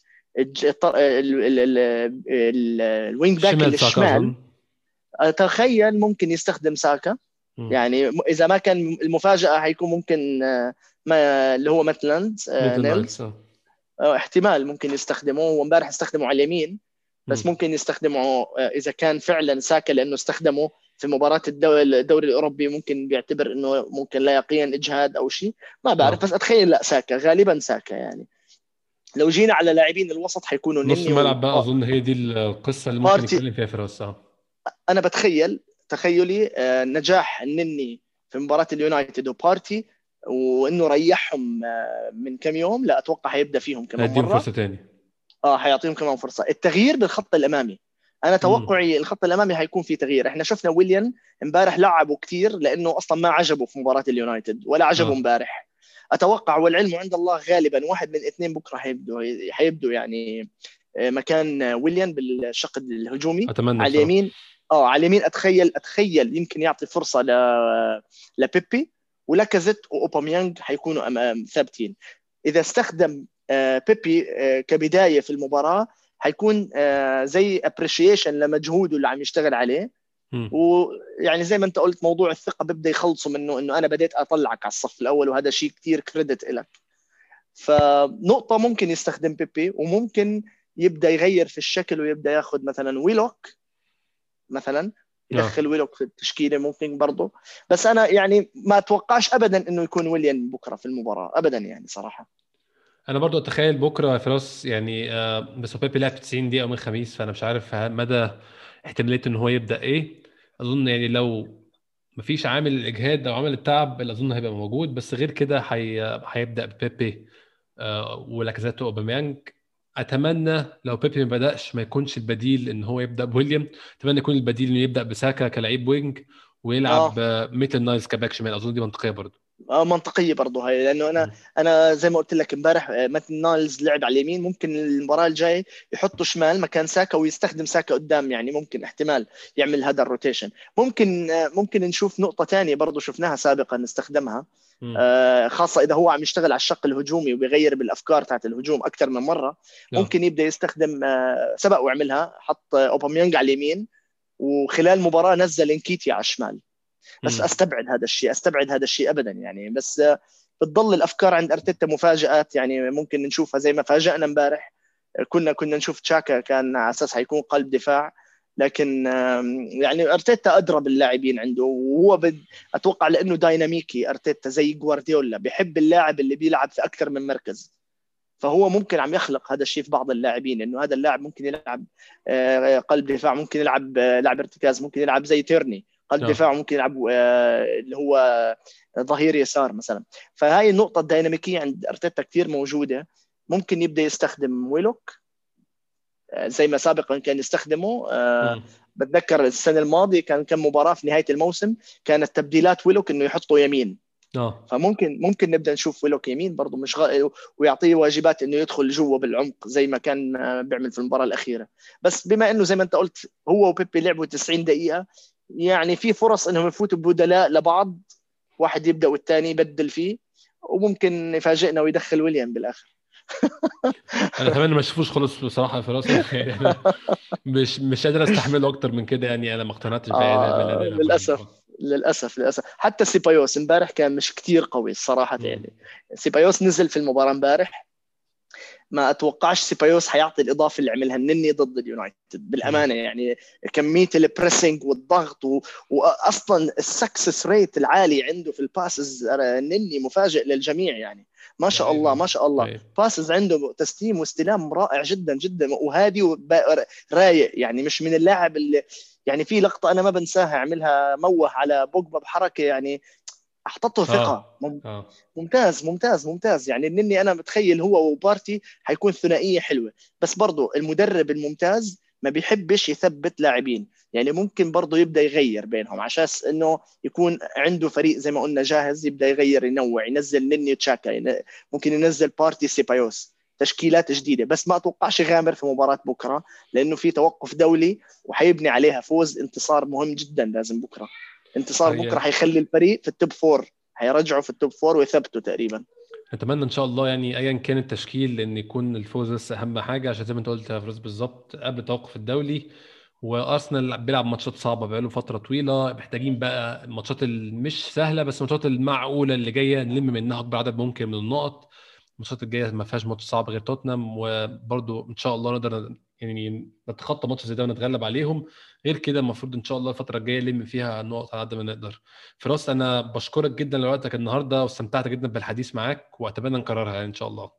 ال wing back الشمال. تخيل ممكن يستخدم ساكا. يعني إذا ما كان المفاجأة حيكون ممكن آه، ما اللي هو ماتلاند آه، نيلز. احتمال ممكن يستخدمه هو امبارح استخدمه على اليمين. بس ممكن يستخدمه إذا كان فعلا ساكا لأنه استخدمه في مباراة الدوري, الدوري الأوروبي ممكن بيعتبر إنه ممكن لا يقين إجهاد أو شيء. ما بعرف بس أتخيل لا ساكا غالبا ساكا يعني. لو جينا على لاعبين الوسط حيكونوا نص الملعب بقى أظن هي دي القصة اللي ممكن نتكلم فيها فراس أنا بتخيل تخيلي آه، نجاح النني في مباراة اليونايتد وبارتي وإنه ريحهم آه، من كم يوم لا أتوقع حيبدا فيهم كمان مرة. فرصة ثانية آه حيعطيهم كمان فرصة. التغيير بالخط الأمامي. أنا توقعي. الخط الأمامي حيكون في تغيير. إحنا شفنا ويليام امبارح لعبوا كثير لأنه أصلا ما عجبه في مباراة اليونايتد ولا عجبه آه. امبارح. أتوقع والعلم عند الله غالبا واحد من اثنين بكرة حيبدوا حيبدوا يعني مكان ويليام بالشق الهجومي. أتمنى على اليمين آه على اليمين اتخيل أتخيل يمكن يعطي فرصة ل لبيبي ولاكازيت وأوباميانج حيكونوا أمام ثابتين. إذا استخدم آه، بيبي آه، كبداية في المباراة حيكون آه، زي appreciation لمجهوده اللي عم يشتغل عليه. ويعني زي ما انت قلت موضوع الثقة بيبدا يخلصوا منه إنه أنا بديت أطلعك على الصف الأول وهذا شيء كثير credit لك فنقطة ممكن يستخدم بيبي وممكن يبدأ يغير في الشكل ويبدأ ياخذ مثلا ويلوك مثلا. يدخل ويلوك في التشكيلة ممكن برضه. بس أنا يعني ما أتوقعش ابدا إنه يكون ويليام بكرة في المباراة ابدا يعني صراحة. أنا برضو أتخيل بكرة فراس يعني آه، بس هو بيبي لعب 90 دقيقة يوم الخميس فأنا مش عارف مدى احتمالية إن هو يبدأ إيه. أظن يعني لو مفيش عامل الاجهاد أو عامل التعب اللي أظن هيبقى موجود بس غير كده هيبدأ ببيبي آه، ولاكازيت وأوباميانج. أتمنى لو بيبي ما بدأش ما يكونش البديل إن هو يبدأ بويليام. أتمنى يكون البديل إنه يبدأ بساكا كلاعب wing ويلعب آه. ميتلاند نايلز ك back شمال. أظن دي منطقية برضه منطقية برضه هاي لأنه أنا أنا زي ما قلت لك امبارح آه، ميتلاند نايلز لعب على اليمين ممكن المباراة الجاية يحطوا شمال مكان ساكا ويستخدم ساكا قدام يعني ممكن احتمال يعمل هذا ال rotation. ممكن آه، ممكن نشوف نقطة ثانية برضه شفناها سابقا نستخدمها آه خاصة إذا هو عم يشتغل على الشق الهجومي وبيغير بالأفكار تاعت الهجوم أكثر من مرة نعم. ممكن يبدأ يستخدم آه سبق وعملها حط أوباميانج على اليمين وخلال المباراه نزل انكيتي على الشمال. بس أستبعد هذا الشيء أستبعد هذا الشيء ابدا يعني. بس بتضل الأفكار عند أرتيتا مفاجآت يعني ممكن نشوفها زي ما فاجئنا امبارح. كنا كنا نشوف تشاكا كان على أساس حيكون قلب دفاع. لكن يعني أرتيتا ادرى باللاعبين عنده وهو بد أتوقع لأنه دايناميكي أرتيتا زي جوارديولا بحب اللاعب اللي بيلعب في أكثر من مركز. فهو ممكن عم يخلق هذا الشيء في بعض اللاعبين إنه هذا اللاعب ممكن يلعب آه، قلب دفاع ممكن يلعب آه، لاعب ارتكاز ممكن يلعب زي تيرني. قلب نعم. دفاع ممكن يلعب آه، اللي هو ظهير يسار مثلا. فهاي النقطة الديناميكية عند أرتيتا كثير موجودة. ممكن يبدأ يستخدم ويلوك زي ما سابقا كان يستخدمه. آه، بتذكر السنة الماضية كان كم مباراة في نهاية الموسم كانت تبديلات ويلوك إنه يحطه يمين. آه. فممكن ممكن نبدأ نشوف ويلوك يمين برضه مش غ... ويعطيه واجبات إنه يدخل جوا بالعمق زي ما كان آه، بيعمل في المباراة الأخيرة. بس بما إنه زي ما أنت قلت هو وبيبي لعبوا 90 دقيقة يعني في فرص إنهم يفوتوا ببدلاء لبعض واحد يبدأ والثاني يبدل فيه وممكن يفاجئنا ويدخل ويليام بالآخر. أنا أتمنى ما اشوفوش خالص بصراحة في راسي يعني مش مش قادر استحمله أكتر من كده يعني. أنا ما اقتنعتش آه اللي للأسف. للأسف للأسف. حتى سيبايوس امبارح كان مش كتير قوي الصراحه. يعني. سيبايوس نزل في المباراة امبارح. ما أتوقعش سيبايوس حيعطي الإضافة اللي عملها النني ضد اليونايتد بالأمانة يعني كمية ال pressing والضغط و... واصلا ال success rate العالي عنده في ال passes النني مفاجئ للجميع يعني ما شاء. الله ما شاء الله. passes عنده تسليم واستلام رائع جدا جدا وهادي ورايق يعني مش من اللاعب اللي يعني في لقطة أنا ما بنساها عملها موه على بوجبا بحركة يعني احطته ثقة. آه. مم- آه. ممتاز ممتاز ممتاز. يعني إني أنا متخيل هو وبارتي حيكون ثنائية حلوة. بس برضو المدرب الممتاز ما بيحبش يثبت لاعبين. يعني ممكن برضو يبدأ يغير بينهم. عشان إنه يكون عنده فريق زي ما قلنا جاهز يبدأ يغير ينوع ينزل نني تشاكا ممكن ينزل بارتي سيبايوس. تشكيلات جديدة. بس ما أتوقعش يغامر في مباراة بكرة لأنه في توقف دولي وحيبني عليها. فوز انتصار مهم جدا لازم بكرة. انتصار هي- بكرة حيخلي الفريق في ال top four حيرجعوا في ال top four ويثبتوا تقريبا. أتمنى إن شاء الله يعني ايا كان التشكيل إن يكون الفوز بس أهم حاجة عشان زي ما أنت قلت يا فراس بالظبط قبل التوقف الدولي وأرسنال بيلعب ماتشات صعبة بقاله فترة طويلة. محتاجين بقى الماتشات مش سهلة بس الماتشات المعقولة اللي جاية نلم منها أكبر عدد ممكن من النقط. الماتشات الجاية ما فيهاش ماتش صعب غير توتنهام. وبرده إن شاء الله نقدر يعني نتخطى ماتش زي ده ونتغلب عليهم. غير كده المفروض إن شاء الله الفترة الجاية نلم فيها نقط على قد ما نقدر. فراس أنا بشكرك جدا لوقتك النهارده واستمتعت جدا بالحديث معاك وأتمنى نكررها يعني إن شاء الله.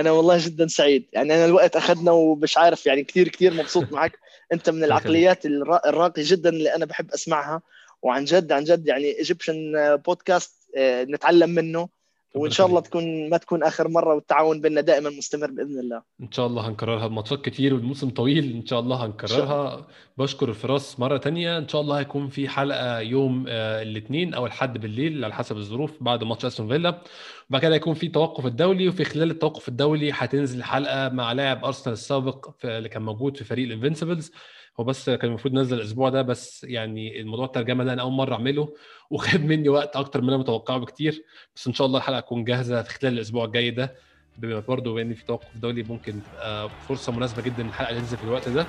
أنا والله جدا سعيد. يعني أنا الوقت أخذنا ومش عارف يعني كثير كثير مبسوط معك أنت من العقليات الرا- الراقيه جدا اللي أنا بحب أسمعها. وعن جد عن جد يعني Egyptian podcast آه، نتعلم منه. وإن شاء الله تكون ما تكون آخر مرة والتعاون بيننا دائما مستمر بإذن الله. إن شاء الله هنكررها الماتشات كتير والموسم طويل إن شاء الله هنكررها. بشكر الفراس مرة تانية. إن شاء الله هيكون في حلقة يوم آه، الاثنين أو الحد بالليل على حسب الظروف بعد ماتش أستون فيلا. وبعد كده هيكون في توقف الدولي وفي خلال التوقف الدولي هتنزل حلقة مع لاعب أرسنال السابق اللي كان موجود في فريق الانفنسبلز هو بس كان المفروض ننزل الأسبوع ده بس يعني الموضوع الترجمة ده أنا أول مرة أعمله وخد مني وقت أكتر من أنا متوقعه بكتير بس إن شاء الله الحلقة تكون جاهزة في خلال الأسبوع الجاي ده بما برضه بان في توقف دولي ممكن تبقى فرصة مناسبة جدا الحلقة تنزل في الوقت ده.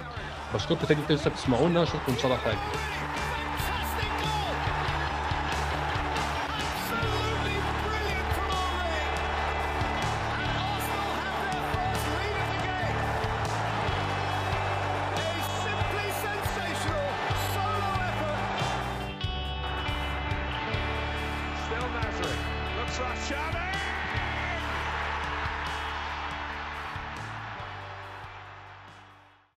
بشكركم تاني لسه بتسمعونا أشوفكم إن شاء الله الحلقة الجايه